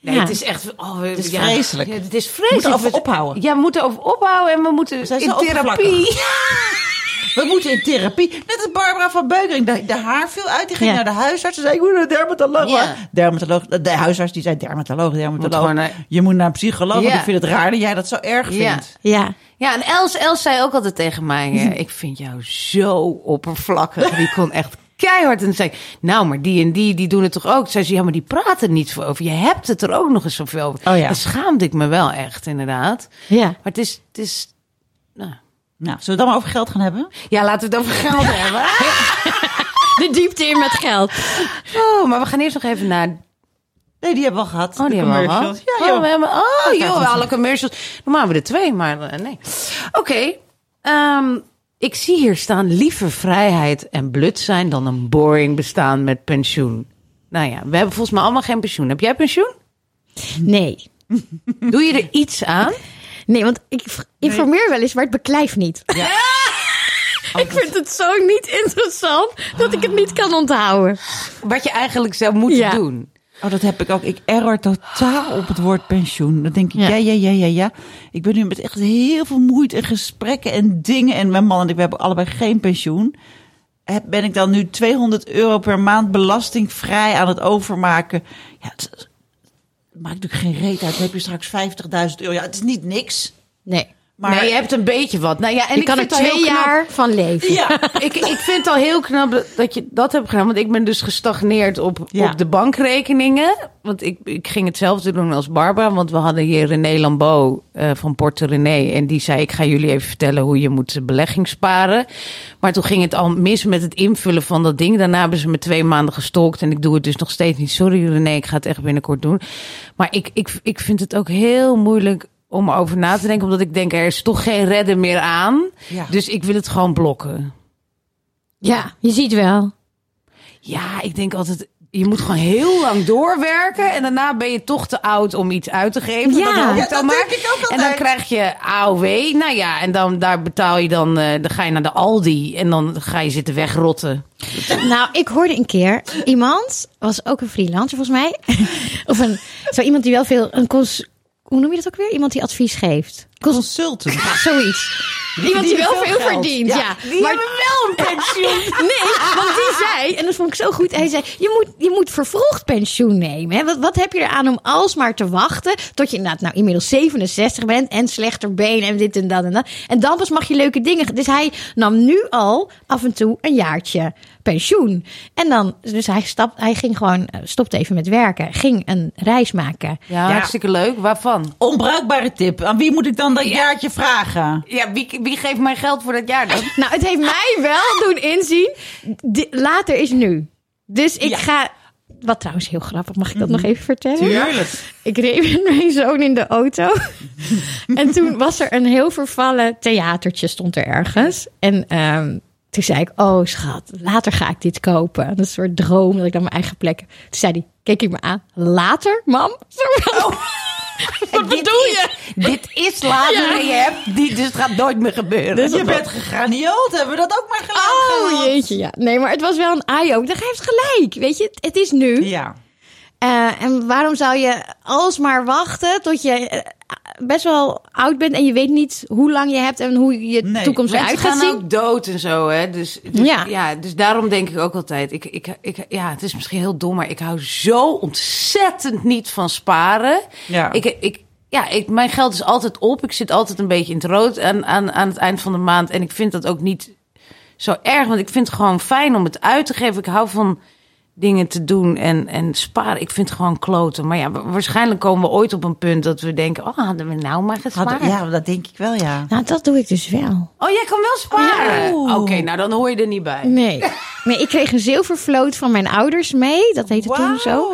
Nee, Ja. het is echt... Oh, we- Het is ja. vreselijk. Ja, het is We vreselijk. moeten over We- ophouden. Ja, we moeten over ophouden en we moeten zijn in therapie. We moeten in therapie. Net als Barbara van Beukering. De, de haar viel uit. Die ging Ja. naar de huisarts. Ze zei, ik moet naar de dermatoloog. Ja. dermatoloog. De huisarts die zei, dermatoloog, dermatoloog. naar- Je moet naar een psycholoog. Ja. ik vind het raar dat jij dat zo erg vindt. Ja. Ja, en Els, Els zei ook altijd tegen mij: eh, Ik vind jou zo oppervlakkig. Die kon echt keihard. En zei: Nou, maar die en die, die doen het toch ook? Zei ze: Ja, maar die praten niet zo over. Je hebt het er ook nog eens zoveel over. Oh ja. Dan schaamde ik me wel echt, inderdaad. Ja. Maar het is. Het is nou. Zullen we het dan maar over geld gaan hebben? Ja, laten we het over geld hebben. De diepte in met geld. Oh, maar we gaan eerst nog even naar. Nee, die hebben we al gehad. Oh, die hebben we al commercials. gehad? Ja, oh, we hebben, oh, gaat joh, alle commercials. Normaal hebben we er twee, maar eh, nee. Oké. ehm, ik zie hier staan: liever vrijheid en blut zijn dan een boring bestaan met pensioen. Nou ja, we hebben volgens mij allemaal geen pensioen. Heb jij pensioen? Nee. Doe je er iets aan? Nee, want ik informeer wel eens, maar het beklijft niet. ik vind het zo niet interessant dat ik het niet kan onthouden. Wat je eigenlijk zou moeten Ja. doen. Oh, dat heb ik ook. Ik error totaal op het woord pensioen. Dan denk ik, Ja. ja, ja, ja, ja, ja. Ik ben nu met echt heel veel moeite en gesprekken en dingen. En mijn man en ik, we hebben allebei geen pensioen. Ben ik dan nu 200 euro per maand belastingvrij aan het overmaken? Ja, het maakt natuurlijk geen reet uit. Dan heb je straks 50.000 euro. Ja, het is niet niks. Nee. Maar nee, je hebt een beetje wat. Nou ja, en je ik kan er twee jaar van leven. ja, ik, ik vind het al heel knap dat- je dat hebt gedaan. Want ik ben dus gestagneerd op, Ja. op de bankrekeningen. Want ik, ik ging hetzelfde doen als Barbara. Want we hadden hier René Lambeau eh, van Porte René. En die zei, ik ga jullie even vertellen hoe je moet belegging sparen. Maar toen ging het al mis met het invullen van dat ding. Daarna hebben ze me twee maanden gestalkt. En ik doe het dus nog steeds niet. Sorry René, ik ga het echt binnenkort doen. Maar ik, ik, ik vind het ook heel moeilijk om over na te denken. Omdat ik denk, er is toch geen redden meer aan. Ja. Dus ik wil het gewoon blokken. Ja, je ziet wel. Ja, ik denk altijd. je moet gewoon heel lang doorwerken. En daarna ben je toch te oud om iets uit te geven. Ja. dat hoop ik Ja, dan maar. denk ik ook En dan krijg je AOW. Nou ja, en dan daar betaal je dan. eh, dan ga je naar de Aldi. En dan ga je zitten wegrotten. Nou, ik hoorde een keer iemand, was ook een freelancer volgens mij. of een, zo iemand die wel veel, een cons, hoe noem je dat ook weer? Iemand die advies geeft. Cons, Consultant. ja, zoiets. Iemand die, die wel veel verdient. Ja, Ja, Die hebben wel een pensioen. Nee, want die zei, en dat vond ik zo goed. Hij zei: Je moet, je moet vervroegd pensioen nemen. Hè? Wat, wat heb je eraan om alsmaar te wachten tot je inderdaad nou inmiddels 67 bent en slechter benen en dit en dat en dat. En dan pas mag je leuke dingen. Dus hij nam nu al af en toe een jaartje pensioen. En dan, dus hij, stap, hij ging gewoon, eh, stopte even met werken, ging een reis maken. Ja, hartstikke leuk. Waarvan? Onbruikbare tip. Aan wie moet ik dan dat jaartje vragen? Ja, wie, wie geeft mij geld voor dat jaar dan? Nou, het heeft mij wel doen inzien. later is nu. Dus ik Ja. ga. Wat trouwens heel grappig, mag ik dat nog even vertellen? Tuurlijk. Ik reed met mijn zoon in de auto. en toen was er een heel vervallen theatertje, stond er ergens. En ehm, toen zei ik, oh schat, later ga ik dit kopen. Dat is een soort droom dat ik dan mijn eigen plek heb. Toen zei hij, keek ik me aan. Later, mam? Zo van, Wat bedoel je? Dit is later en je hebt die, dus het gaat nooit meer gebeuren. Dus je bent gegraniold. Hebben we dat ook maar gelijk Oh gehad? jeetje, ja. Nee, maar het was wel een eye-opener. Hij heeft gelijk. Weet je, het, het is nu. Ja. Eh, en waarom zou je alsmaar wachten tot je eh, best wel oud bent en je weet niet hoe lang je hebt en hoe je Nee, toekomst eruit gaat gaan zien? ook dood en zo, hè. Dus, dus, ja. Ja. dus daarom denk ik ook altijd... Ik, ik, ik, ja, het is misschien heel dom, maar ik hou zo ontzettend niet van sparen. Ja. Ik, ik, ja, ik, mijn geld is altijd op. Ik zit altijd een beetje in het rood aan, aan, aan het eind van de maand. En ik vind dat ook niet zo erg, want ik vind het gewoon fijn om het uit te geven. Ik hou van dingen te doen en, en sparen. Ik vind het gewoon kloten. Maar ja, wa- waarschijnlijk komen we ooit op een punt dat we denken... oh, hadden we nou maar gespaard. Hadden- ja, dat denk ik wel, ja. Nou, dat doe ik dus wel. Oh, jij kan wel sparen? Ja. Oké, nou dan hoor je er niet bij. Nee. Nee, ik kreeg een zilvervloot van mijn ouders mee. Dat heette toen zo.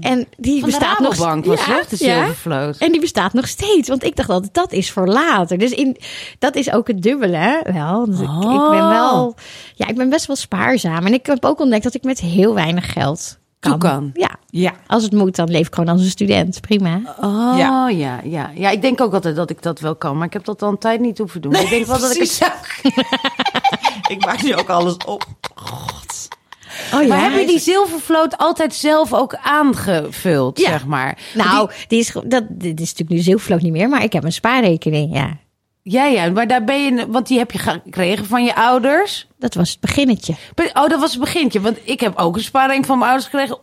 En die Van de bestaat nog Rabobank was het, de zilvervloot. En die bestaat nog steeds. Want ik dacht altijd, dat is voor later. Dus in, dat is ook het dubbele, hè? Wel. Dus ik, ik ben wel... Ja, ik ben best wel spaarzaam. En ik heb ook ontdekt dat ik met heel weinig geld kan. Toe kan. Ja. Ja. Als het moet, dan leef ik gewoon als een student. Prima. Oh, Ja. ja. Ja, ja. Ik denk ook altijd dat ik dat wel kan. Maar ik heb dat al een tijd niet hoeven doen. ik denk wel dat ik het zou Ik maak nu ook alles op. Oh Maar heb je die zilvervloot altijd zelf ook aangevuld, Ja. zeg maar? Nou, die is, ge- dat, dit is natuurlijk nu zilvervloot niet meer. Maar ik heb een spaarrekening, ja. Ja, ja, maar daar ben je... Want die heb je gekregen van je ouders. Dat was het beginnetje. Oh, dat was het begintje. Want ik heb ook een spaarrekening van mijn ouders gekregen...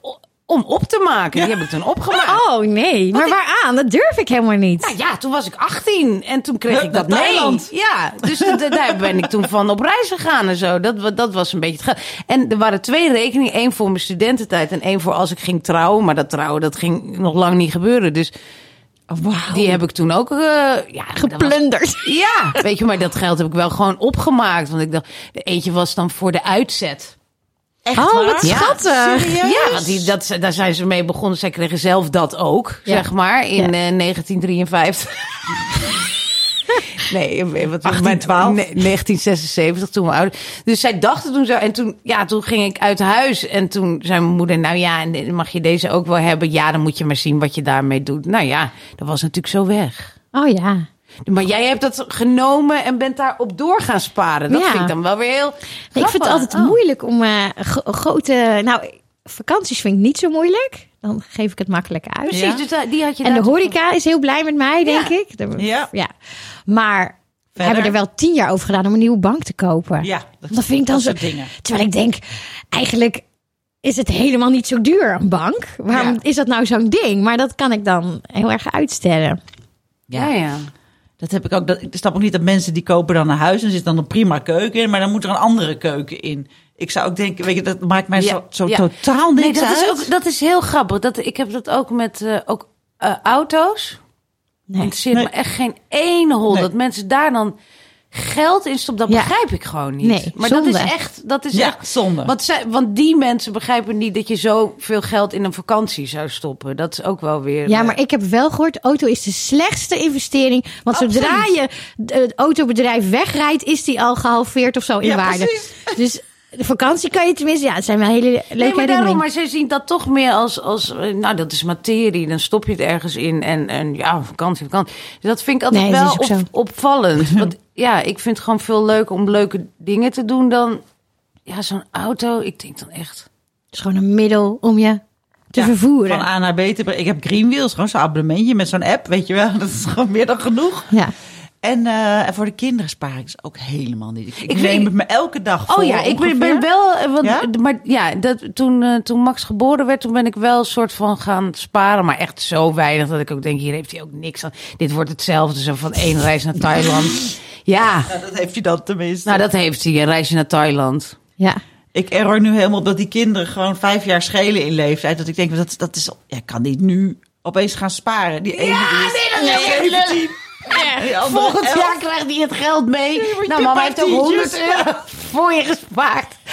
om op te maken. Die heb ik toen opgemaakt. Oh nee, maar waaraan? Dat durf ik helemaal niet. Nou ja, toen was ik 18 en toen kreeg ik dat mee. Thailand. Ja, dus daar ben ik toen van op reis gegaan en zo. Dat, dat was een beetje het. En er waren twee rekeningen. één voor mijn studententijd en één voor als ik ging trouwen. Maar dat trouwen, dat ging nog lang niet gebeuren. Dus die heb ik toen ook uh, ja, was- Geplunderd. ja, weet je, maar dat geld heb ik wel gewoon opgemaakt. Want ik dacht, de eentje was dan voor de uitzet. Echt Oh, waar? wat schattig. Serieus? Ja, want die, dat, daar zijn ze mee begonnen. Zij kregen zelf dat ook, Ja. zeg maar, in Ja. eh, 1953. nee, wat, 1812? nee, 1976 toen we oud. Dus zij dachten toen zo. En toen, ja, toen ging ik uit huis. En toen zei mijn moeder, nou ja, en mag je deze ook wel hebben? Ja, dan moet je maar zien wat je daarmee doet. Nou ja, dat was natuurlijk zo weg. Oh ja. Maar jij hebt dat genomen en bent daarop door gaan sparen. Dat Ja. vind ik dan wel weer heel ik vind het altijd Oh. moeilijk om eh, gro- grote... Nou, vakanties vind ik niet zo moeilijk. Dan geef ik het makkelijk uit. Precies, Ja. dus daar- die had je En de horeca is heel blij met mij, denk Ja. ik. De- Ja. ja. Maar we hebben er wel tien jaar over gedaan om een nieuwe bank te kopen. Ja, dat, Dat vind ik dan zo... soort dingen. Terwijl ik denk, eigenlijk is het helemaal niet zo duur, een bank. Waarom Ja. is dat nou zo'n ding? Maar dat kan ik dan heel erg uitstellen. Ja, ja. Dat heb ik ook. Dat, ik snap ook niet dat mensen die kopen dan een huis en zit dan een prima keuken in, maar dan moet er een andere keuken in. Ik zou ook denken, weet je, dat maakt mij Ja, zo, zo ja. totaal niks Nee, dat uit. is, ook, dat is heel grappig. Dat, ik heb dat ook met eh, ook, eh, auto's. Nee. Interesseert Nee. me echt geen één hol. Nee. Dat mensen daar dan geld in stoppen, dat Ja. begrijp ik gewoon niet. Nee, maar dat is echt... Dat is Ja, echt zonde. Want, zij, want die mensen begrijpen niet dat je zoveel geld in een vakantie zou stoppen. Dat is ook wel weer... Ja, eh, maar ik heb wel gehoord, auto is de slechtste investering. Want zodra je het autobedrijf wegrijdt, is die al gehalveerd of zo in Ja, waarde. precies. Dus de vakantie kan je tenminste... Ja, het zijn wel hele leuke Nee, maar daarom, herinneringen. maar ze zien dat toch meer als, als eh, nou, dat is materie. Dan stop je het ergens in en, en ja, vakantie, vakantie. Dat vind ik altijd Nee, wel op- opvallend. Want ja, ik vind het gewoon veel leuker om leuke dingen te doen dan, ja, zo'n auto. Ik denk dan echt, Het is gewoon een middel om je te Ja, vervoeren. Van A naar B te brengen. Ik heb Greenwheels, gewoon zo'n abonnementje met zo'n app, weet je wel. Dat is gewoon meer dan genoeg. Ja. En, eh, en voor de kinderen spaar ik ook helemaal niet. Ik, neem het me elke dag voor Oh ja, ik ben, wel. eh, Want, Ja? Maar ja, dat, toen, eh, toen Max geboren werd, toen ben ik wel een soort van gaan sparen. Maar echt zo weinig dat ik ook denk: hier heeft hij ook niks aan. Dit wordt hetzelfde, zo van één reis naar Thailand. Ja, Ja, dat heeft hij dan tenminste. nou dat heeft hij, een reisje naar Thailand. ja. Ik error nu helemaal dat die kinderen gewoon vijf jaar schelen in leeftijd. Dat ik denk, dat, dat is, ja, ik kan niet nu opeens gaan sparen. Die ene die is nee, dat is heel 17. En die andere Volgend 11. jaar krijgt hij het geld mee. nou, mama maar heeft ook tientjes. 100 euro voor je gespaard.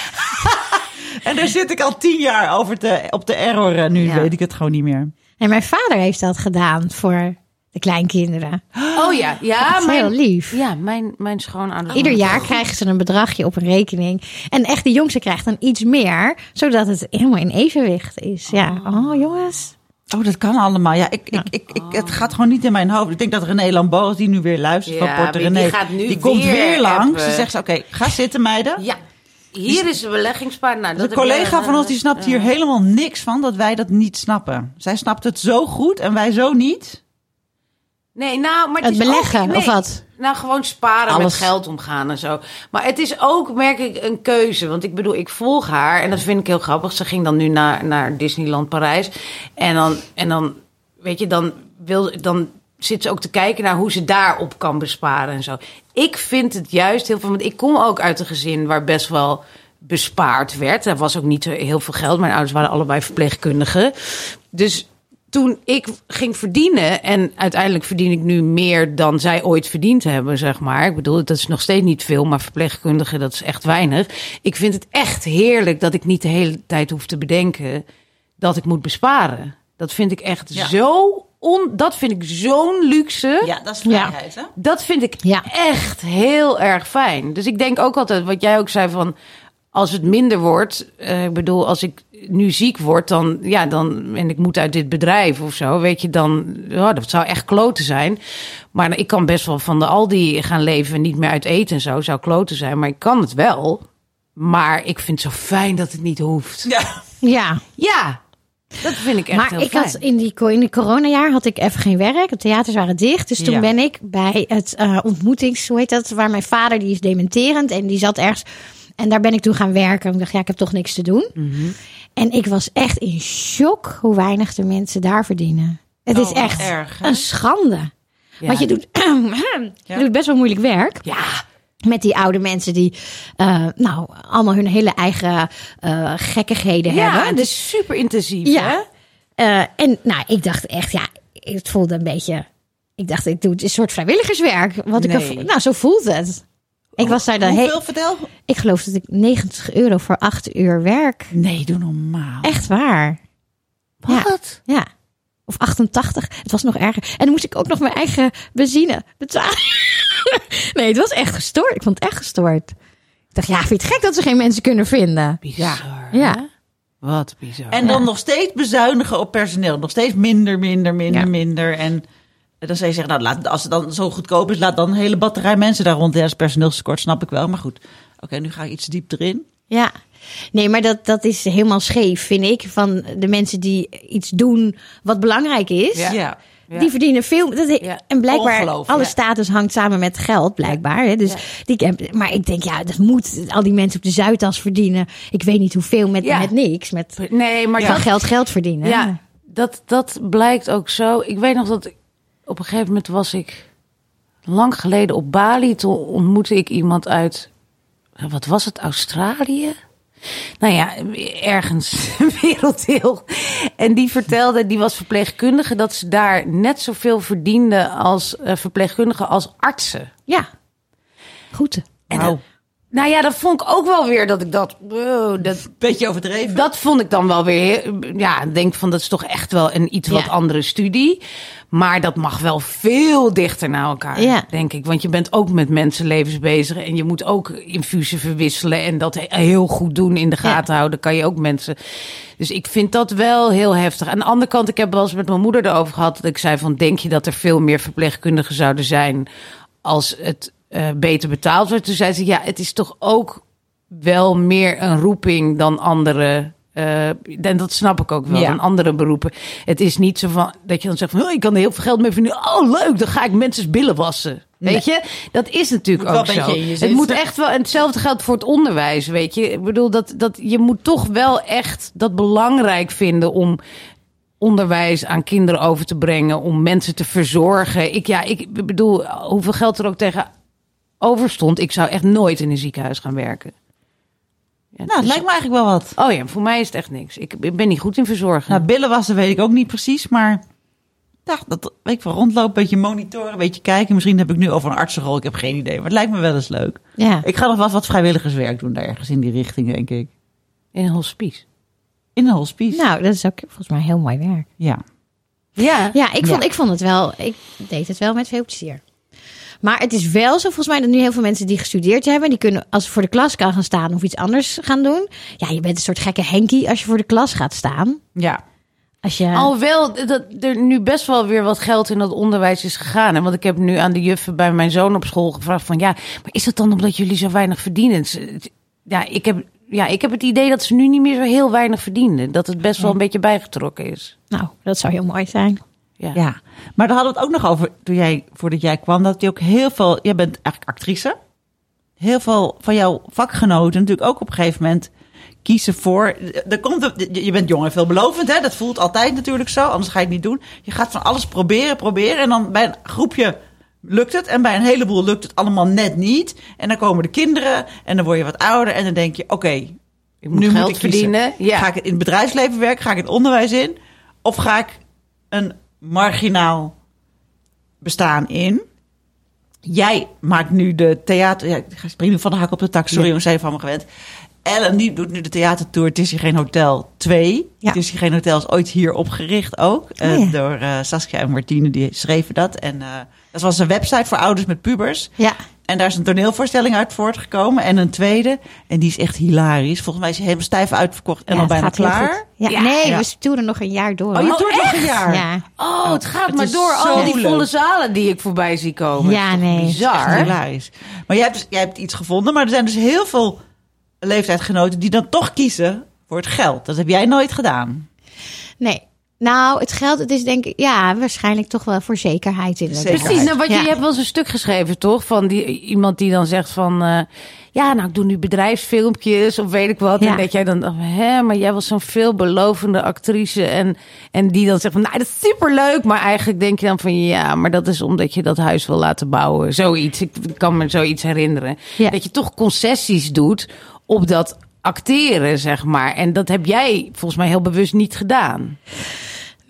En daar zit ik al tien jaar over te, op de error. En nu Ja. weet ik het gewoon niet meer. En mijn vader heeft dat gedaan voor de kleinkinderen. Oh ja, ja, Dat is heel mijn, lief. ja, mijn, mijn schoonouders. Ieder jaar krijgen ze een bedragje op een rekening. En echt de jongste krijgt dan iets meer, zodat het helemaal in evenwicht is. Ja, oh jongens. Oh, dat kan allemaal. Ja, ik, ik, ik, ik, het gaat gewoon niet in mijn hoofd. Ik denk dat René Lambeau, als die nu weer luistert Ja, van Porte maar die René, gaat nu die komt weer langs. Ze zegt, ze, oké, ga zitten meiden. Ja, hier is een. Nou, een dat heb collega van ons die snapt hier helemaal niks van dat wij dat niet snappen. Zij snapt het zo goed en wij zo niet. Nee, nou, maar het, beleggen, ook, nee, of wat? Nou, gewoon sparen Alles. met geld omgaan en zo. Maar het is ook, merk ik, een keuze. Want ik bedoel, ik volg haar en dat vind ik heel grappig. Ze ging dan nu naar, naar Disneyland Parijs. En dan, en dan, weet je, dan, wil, dan zit ze ook te kijken naar hoe ze daarop kan besparen en zo. Ik vind het juist heel veel, want ik kom ook uit een gezin waar best wel bespaard werd. Er was ook niet heel veel geld. Mijn ouders waren allebei verpleegkundigen. Dus toen ik ging verdienen, en uiteindelijk verdien ik nu meer dan zij ooit verdiend hebben, zeg maar. Ik bedoel, dat is nog steeds niet veel, maar verpleegkundigen, dat is echt weinig. Ik vind het echt heerlijk dat ik niet de hele tijd hoef te bedenken dat ik moet besparen. Dat vind ik echt Ja. zo on, dat vind ik zo'n luxe. Ja, dat is Ja. vrijheid, hè? Dat vind ik Ja. echt heel erg fijn. Dus ik denk ook altijd, wat jij ook zei van, als het minder wordt, eh, ik bedoel, als ik nu ziek word, dan, ja, dan, en ik moet uit dit bedrijf of zo, weet je, dan, ja, dat zou echt kloten zijn. Maar ik kan best wel van de Aldi gaan leven en niet meer uit eten en zo, zou kloten zijn, maar ik kan het wel. Maar ik vind het zo fijn dat het niet hoeft. Ja. Ja, Ja, dat vind ik echt maar heel ik fijn. had in die, in die coronajaar had ik even geen werk. De theaters waren dicht. Dus toen Ja. ben ik bij het eh, ontmoetings, hoe heet dat, waar mijn vader, die is dementerend en die zat ergens. En daar ben ik toen gaan werken. Ik dacht, ja, ik heb toch niks te doen. Mhm. En ik was echt in shock hoe weinig de mensen daar verdienen. Het is Oh, echt erg, een schande. Ja. Want je doet, je doet best wel moeilijk werk. Ja, Met die oude mensen die, eh, nou, allemaal hun hele eigen eh, gekkigheden ja hebben. het Dus is super intensief, Ja. hè? eh, en nou, ik dacht echt, ja, het voelde een beetje. Ik dacht, ik doe het is een soort vrijwilligerswerk. Wat ik Nee. er, nou, zo voelt het. Ik was daar de Hoeveel vertel? Ik geloof dat ik 90 euro voor 8 uur werk. Nee, doe normaal. Echt waar. Wat? Ja. Of 88. Het was nog erger. En dan moest ik ook nog mijn eigen benzine betalen. nee, het was echt gestoord. Ik vond het echt gestoord. Ik dacht, ja, vind je het gek dat ze geen mensen kunnen vinden? Bizar. Ja. hè? Wat bizar. En dan nog steeds bezuinigen op personeel. Nog steeds minder, minder, minder, Ja. minder. En dan zou je zeggen, nou, laat, als het dan zo goedkoop is, laat dan een hele batterij mensen daar rond. Ja, dat is personeelstekort, snap ik wel. Maar goed, oké, nu ga ik iets diep erin. Ja. Nee, maar dat, dat is helemaal scheef, vind ik. Van de mensen die iets doen wat belangrijk is. Ja. Ja. Ja. Die verdienen veel. Dat, Ja. En blijkbaar, alle Ja. status hangt samen met geld, blijkbaar. Hè? Dus Ja. die, maar ik denk, ja, dat moet al die mensen op de Zuidas verdienen. Ik weet niet hoeveel met, Ja. met niks. Met Nee, maar van geld geld verdienen. ja, dat, dat blijkt ook zo. Ik weet nog dat op een gegeven moment was ik lang geleden op Bali. Toen ontmoette ik iemand uit, wat was het, Australië? Nou ja, ergens een werelddeel. En die vertelde, die was verpleegkundige, dat ze daar net zoveel verdienden als eh, verpleegkundigen als artsen. Ja. Goed. En. Nou ja, dat vond ik ook wel weer dat ik dat... wow, dat Beetje overdreven. dat vond ik dan wel weer... Ja, ik denk van dat is toch echt wel een iets wat andere studie. Maar dat mag wel veel dichter naar elkaar, Ja. denk ik. Want je bent ook met mensenlevens bezig. En je moet ook infusen verwisselen. En dat he- heel goed doen in de gaten houden. Kan je ook mensen... Dus ik vind dat wel heel heftig. Aan de andere kant, ik heb wel eens met mijn moeder erover gehad. Dat ik zei van, denk je dat er veel meer verpleegkundigen zouden zijn... als het eh, beter betaald wordt? Toen zei ze, ja, het is toch ook wel meer een roeping dan andere. eh, en dat snap ik ook wel, Ja. dan andere beroepen. Het is niet zo van dat je dan zegt van, oh, ik kan er heel veel geld mee verdienen. Oh, leuk, dan ga ik mensen's billen wassen. Weet je, dat is natuurlijk ook zo. Het moet echt wel, en hetzelfde geldt voor het onderwijs, weet je. Ik bedoel, dat, dat, je moet toch wel echt dat belangrijk vinden om onderwijs aan kinderen over te brengen, om mensen te verzorgen. Ik, ja, ik bedoel, hoeveel geld er ook tegen over stond, ik zou echt nooit in een ziekenhuis gaan werken. Ja, nou, het dus- lijkt me eigenlijk wel wat. Oh ja, voor mij is het echt niks. Ik ik ben niet goed in verzorgen. Nou, billen wassen weet ik ook niet precies, maar... dacht dat weet ik wel, rondlopen, een beetje monitoren, een beetje kijken. Misschien heb ik nu over een artsenrol, ik heb geen idee. Maar het lijkt me wel eens leuk. Ja. Ik ga nog wel wat vrijwilligerswerk doen daar ergens in die richting, denk ik. in een hospice. In een hospice. Nou, dat is ook volgens mij heel mooi werk. Ja. Ja. Ja, ik vond, Ja. ik vond het wel. Ik deed het wel met veel plezier. Maar het is wel zo, volgens mij, dat nu heel veel mensen die gestudeerd hebben, die kunnen als ze voor de klas kan gaan staan of iets anders gaan doen. Ja, je bent een soort gekke Henkie als je voor de klas gaat staan. Ja. Als je. Alhoewel dat er nu best wel weer wat geld in dat onderwijs is gegaan. En want ik heb nu aan de juffen bij mijn zoon op school gevraagd van... ja, maar is het dan omdat jullie zo weinig verdienen? Ja, ik heb, ja, ik heb het idee dat ze nu niet meer zo heel weinig verdienen. Dat het best wel een beetje bijgetrokken is. Nou, dat zou heel mooi zijn. Ja. Ja, maar daar hadden we het ook nog over toen jij, voordat jij kwam, dat je ook heel veel, jij bent eigenlijk actrice. Heel veel van jouw vakgenoten natuurlijk ook op een gegeven moment kiezen voor. Er komt, je bent jong en veelbelovend, hè? dat voelt altijd natuurlijk zo, anders ga je het niet doen. Je gaat van alles proberen, proberen en dan bij een groepje lukt het en bij een heleboel lukt het allemaal net niet. En dan komen de kinderen en dan word je wat ouder en dan denk je, oké, Ik moet nu geld moet ik kiezen. verdienen. Ja. Ga ik in het bedrijfsleven werken? Ga ik in het onderwijs in? Of ga ik een marginaal bestaan in? Jij maakt nu de theater... Ja, ik nu van de hak op de tak. Sorry Ja. jongens, even van me gewend. Ellen die doet nu de theatertour. Het is hier geen hotel 2. Ja. Het is hier geen hotel is ooit hier opgericht ook. eh, Oh ja. Door eh, Saskia en Martine, die schreven dat. En eh, dat was een website voor ouders met pubers. Ja. En daar is een toneelvoorstelling uit voortgekomen. En een tweede. En die is echt hilarisch. Volgens mij is hij helemaal stijf uitverkocht en Ja, al bijna klaar. Ja, Ja. nee, Ja. we toeren nog een jaar door. Oh, je doet nog een jaar. Ja. Oh, het gaat het maar door. Al die leuk. volle zalen die ik voorbij zie komen. Ja, nee. Echt Bizar. hilarisch. Maar jij hebt, dus- jij hebt iets gevonden. Maar er zijn dus heel veel leeftijdgenoten die dan toch kiezen voor het geld. Dat heb jij nooit gedaan. Nee. Nou, het geld, het is denk ik, ja, waarschijnlijk toch wel voor zekerheid in. Precies, nou, wat je, Ja. je hebt wel eens een stuk geschreven, toch? Van die, iemand die dan zegt van... eh, ja, nou, ik doe nu bedrijfsfilmpjes of weet ik wat. Ja. En dat jij dan, oh, hè, maar jij was zo'n veelbelovende actrice. En, en die dan zegt van, nou, dat is superleuk. Maar eigenlijk denk je dan van, ja, maar dat is omdat je dat huis wil laten bouwen. Zoiets, ik kan me zoiets herinneren. Ja. Dat je toch concessies doet op dat acteren, zeg maar. En dat heb jij volgens mij heel bewust niet gedaan.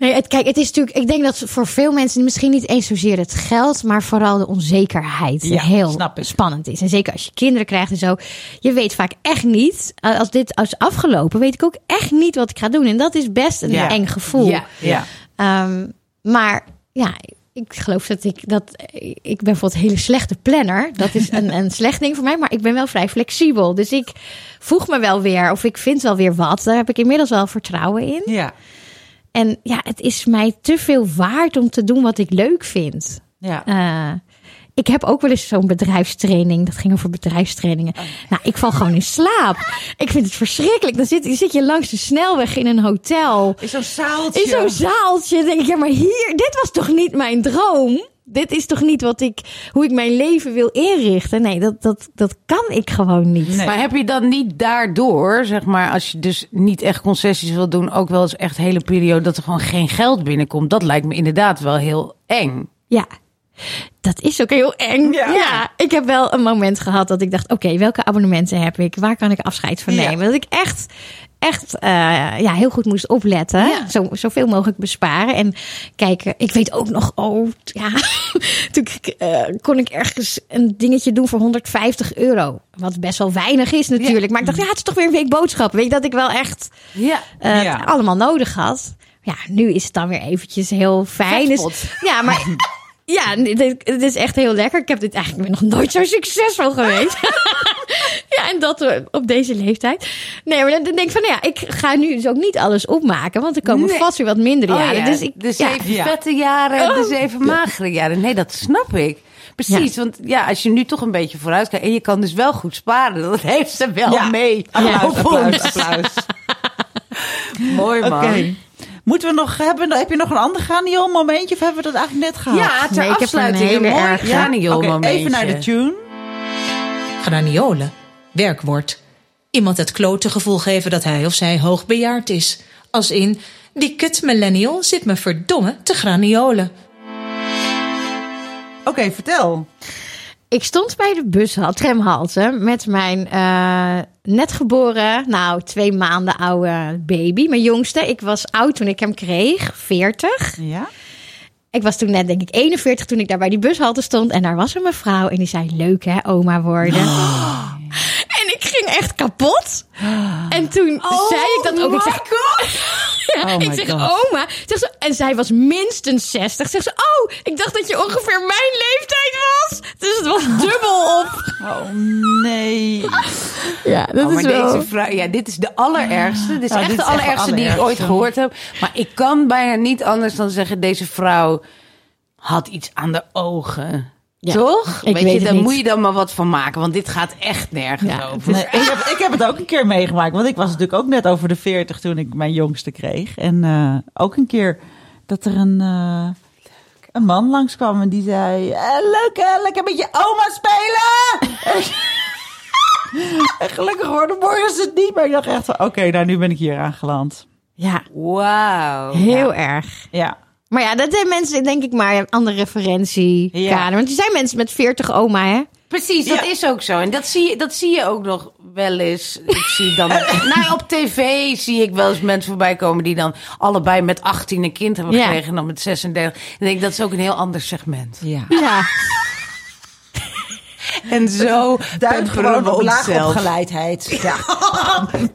Nee, het, kijk, het is natuurlijk, ik denk dat voor veel mensen misschien niet eens zozeer het geld, maar vooral de onzekerheid Ja, heel spannend is. En zeker als je kinderen krijgt en zo. Je weet vaak echt niet, eh, als dit is afgelopen, weet ik ook echt niet wat ik ga doen. En dat is best een Ja. eng gevoel. Ja. Ja. Ehm, maar ja, ik geloof dat ik dat ik ben bijvoorbeeld een hele slechte planner. Dat is een, een slecht ding voor mij, maar ik ben wel vrij flexibel. Dus ik voeg me wel weer of ik vind wel weer wat. Daar heb ik inmiddels wel vertrouwen in. Ja. En ja, het is mij te veel waard om te doen wat ik leuk vind. Ja. Eh, ik heb ook wel eens zo'n bedrijfstraining. Dat ging over bedrijfstrainingen. Nou, ik val gewoon in slaap. Ik vind het verschrikkelijk. Dan zit, zit je langs de snelweg in een hotel. Is zo'n zaaltje. In zo'n zaaltje. Dan denk ik, ja, maar hier, dit was toch niet mijn droom? Dit is toch niet wat ik, hoe ik mijn leven wil inrichten? Nee, dat, dat, dat kan ik gewoon niet. Nee. Maar heb je dan niet daardoor, zeg maar, als je dus niet echt concessies wil doen, ook wel eens echt hele periode dat er gewoon geen geld binnenkomt? Dat lijkt me inderdaad wel heel eng. Ja. Dat is ook heel eng. Ja. Ja. ik heb wel een moment gehad dat ik dacht: oké, welke abonnementen heb ik? Waar kan ik afscheid van Ja. nemen? Dat ik echt, echt eh, ja, heel goed moest opletten. Ja. Zo, zoveel mogelijk besparen. En kijken, ik weet ook nog, oh ja, toen eh, kon ik ergens een dingetje doen voor 150 euro. Wat best wel weinig is natuurlijk. Maar ik dacht, ja, het is toch weer een week boodschappen. Weet je, dat ik wel echt Ja. eh, allemaal nodig had. Ja, nu is het dan weer eventjes heel fijn. Dus, Vetpot. ja, maar ja, dit, het is echt heel lekker. Ik heb dit eigenlijk nog nooit zo succesvol geweest. Ja, en dat eh, op deze leeftijd. Nee, maar dan denk ik van, nou ja, ik ga nu dus ook niet alles opmaken. Want er komen Nee. vast weer wat mindere Oh jaren. ja, Dus ik, de ja, zeven Ja. vette jaren, de zeven magere jaren. Nee, dat snap ik. Precies, want ja, als je nu toch een beetje vooruit kijkt... en je kan dus wel goed sparen, dat heeft ze wel Ja. mee. Applaus, applaus. Mooi man. Moeten we nog hebben? Heb je nog een ander graniol momentje of hebben we dat eigenlijk net gehad? Ja, ter Nee, ik heb een afsluiting mooi momentje. even naar de tune. Graniolen. Werkwoord. Iemand het klote gevoel geven dat hij of zij hoogbejaard is. Als in, die kut millennial zit me verdomme te graniolen. Oké, vertel. ik stond bij de bushal, tramhalte met mijn eh, net geboren, nou twee maanden oude baby, mijn jongste. Ik was oud toen ik hem kreeg, 40. Ja? Ik was toen net, denk ik, 41 toen ik daar bij die bushalte stond. En daar was een mevrouw en die zei, leuk hè, oma worden. En ik ging echt kapot. En toen zei ik dat ook. Ik zeg, ja, Oh ik zeg, God. oma. Zeg ze, en zij was minstens 60. Zeg ze, oh, ik dacht dat je ongeveer mijn leeftijd was. Dus het was dubbel op. Oh nee. Ja, dat Oh, maar is wel... deze vrouw, ja, dit is de allerergste. Dit is Ja, echt dit de is de allerergste die ik ooit allerergste. gehoord heb. Maar ik kan bijna niet anders dan zeggen, deze vrouw had iets aan de ogen. Ja, Toch? ik weet, weet je, daar moet je dan maar wat van maken, want dit gaat echt nergens Ja, over. Nee, ik, heb, ik heb het ook een keer meegemaakt. Want ik was natuurlijk ook net over de 40 toen ik mijn jongste kreeg. En eh, ook een keer dat er een, eh, een man langskwam en die zei... "Eh, leuk hè, lekker met je oma spelen! en gelukkig hoorde morgens het niet. Maar ik dacht echt van, oké, nou nu ben ik hier aangeland. Ja, Wauw. heel erg. Ja, Maar ja, dat zijn mensen, denk ik, maar een andere referentiekader. Ja. Want er zijn mensen met 40 oma, hè? Precies, dat Ja. is ook zo. En dat zie, je, dat zie je ook nog wel eens. Ik zie dan, nou, op tv zie ik wel eens mensen voorbij komen die dan allebei met 18 een kind hebben Ja. gekregen en dan met 36. En ik denk dat is ook een heel ander segment. ja. Ja. En zo Duidt gewoon we op laag onszelf. opgeleidheid. Ja.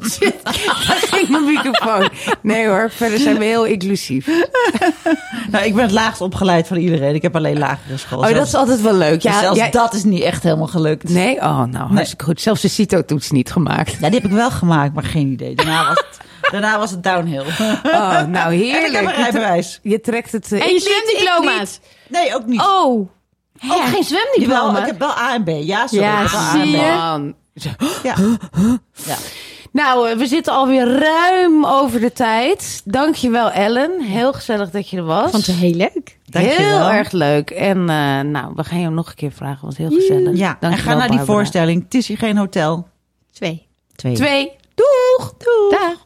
Shit, daar ging mijn microfoon. Nee hoor, verder zijn we heel inclusief. nou, ik ben het laagst opgeleid van iedereen. Ik heb alleen lagere school. Oh, dat Zelfs- is altijd wel leuk. dus Ja, zelfs jij- dat is niet echt helemaal gelukt. Nee? Oh, nou, hartstikke goed. Zelfs de CITO-toets niet gemaakt. Ja, die heb ik wel gemaakt, maar geen idee. Daarna was het, daarna was het downhill. Oh, nou En ik heb heerlijk. een rijbewijs. Je trekt het... eh, En je zwemdiploma's. Nee, ook niet. Oh. Ook geen zwemdiploma? ik heb wel A en B. Ja, sorry. Ja, wel en zie B. je? Ja. ja. Nou, eh, we zitten alweer ruim over de tijd. Dankjewel, Ellen. Heel gezellig dat je er was. Vond het heel leuk. Dankjewel. Heel erg leuk. En eh, nou, we gaan je hem nog een keer vragen. Was heel gezellig. Ja, en Dankjewel, ga naar die voorstelling. Het is hier geen hotel. Twee. Twee. Twee. Doeg. Doeg. Dag.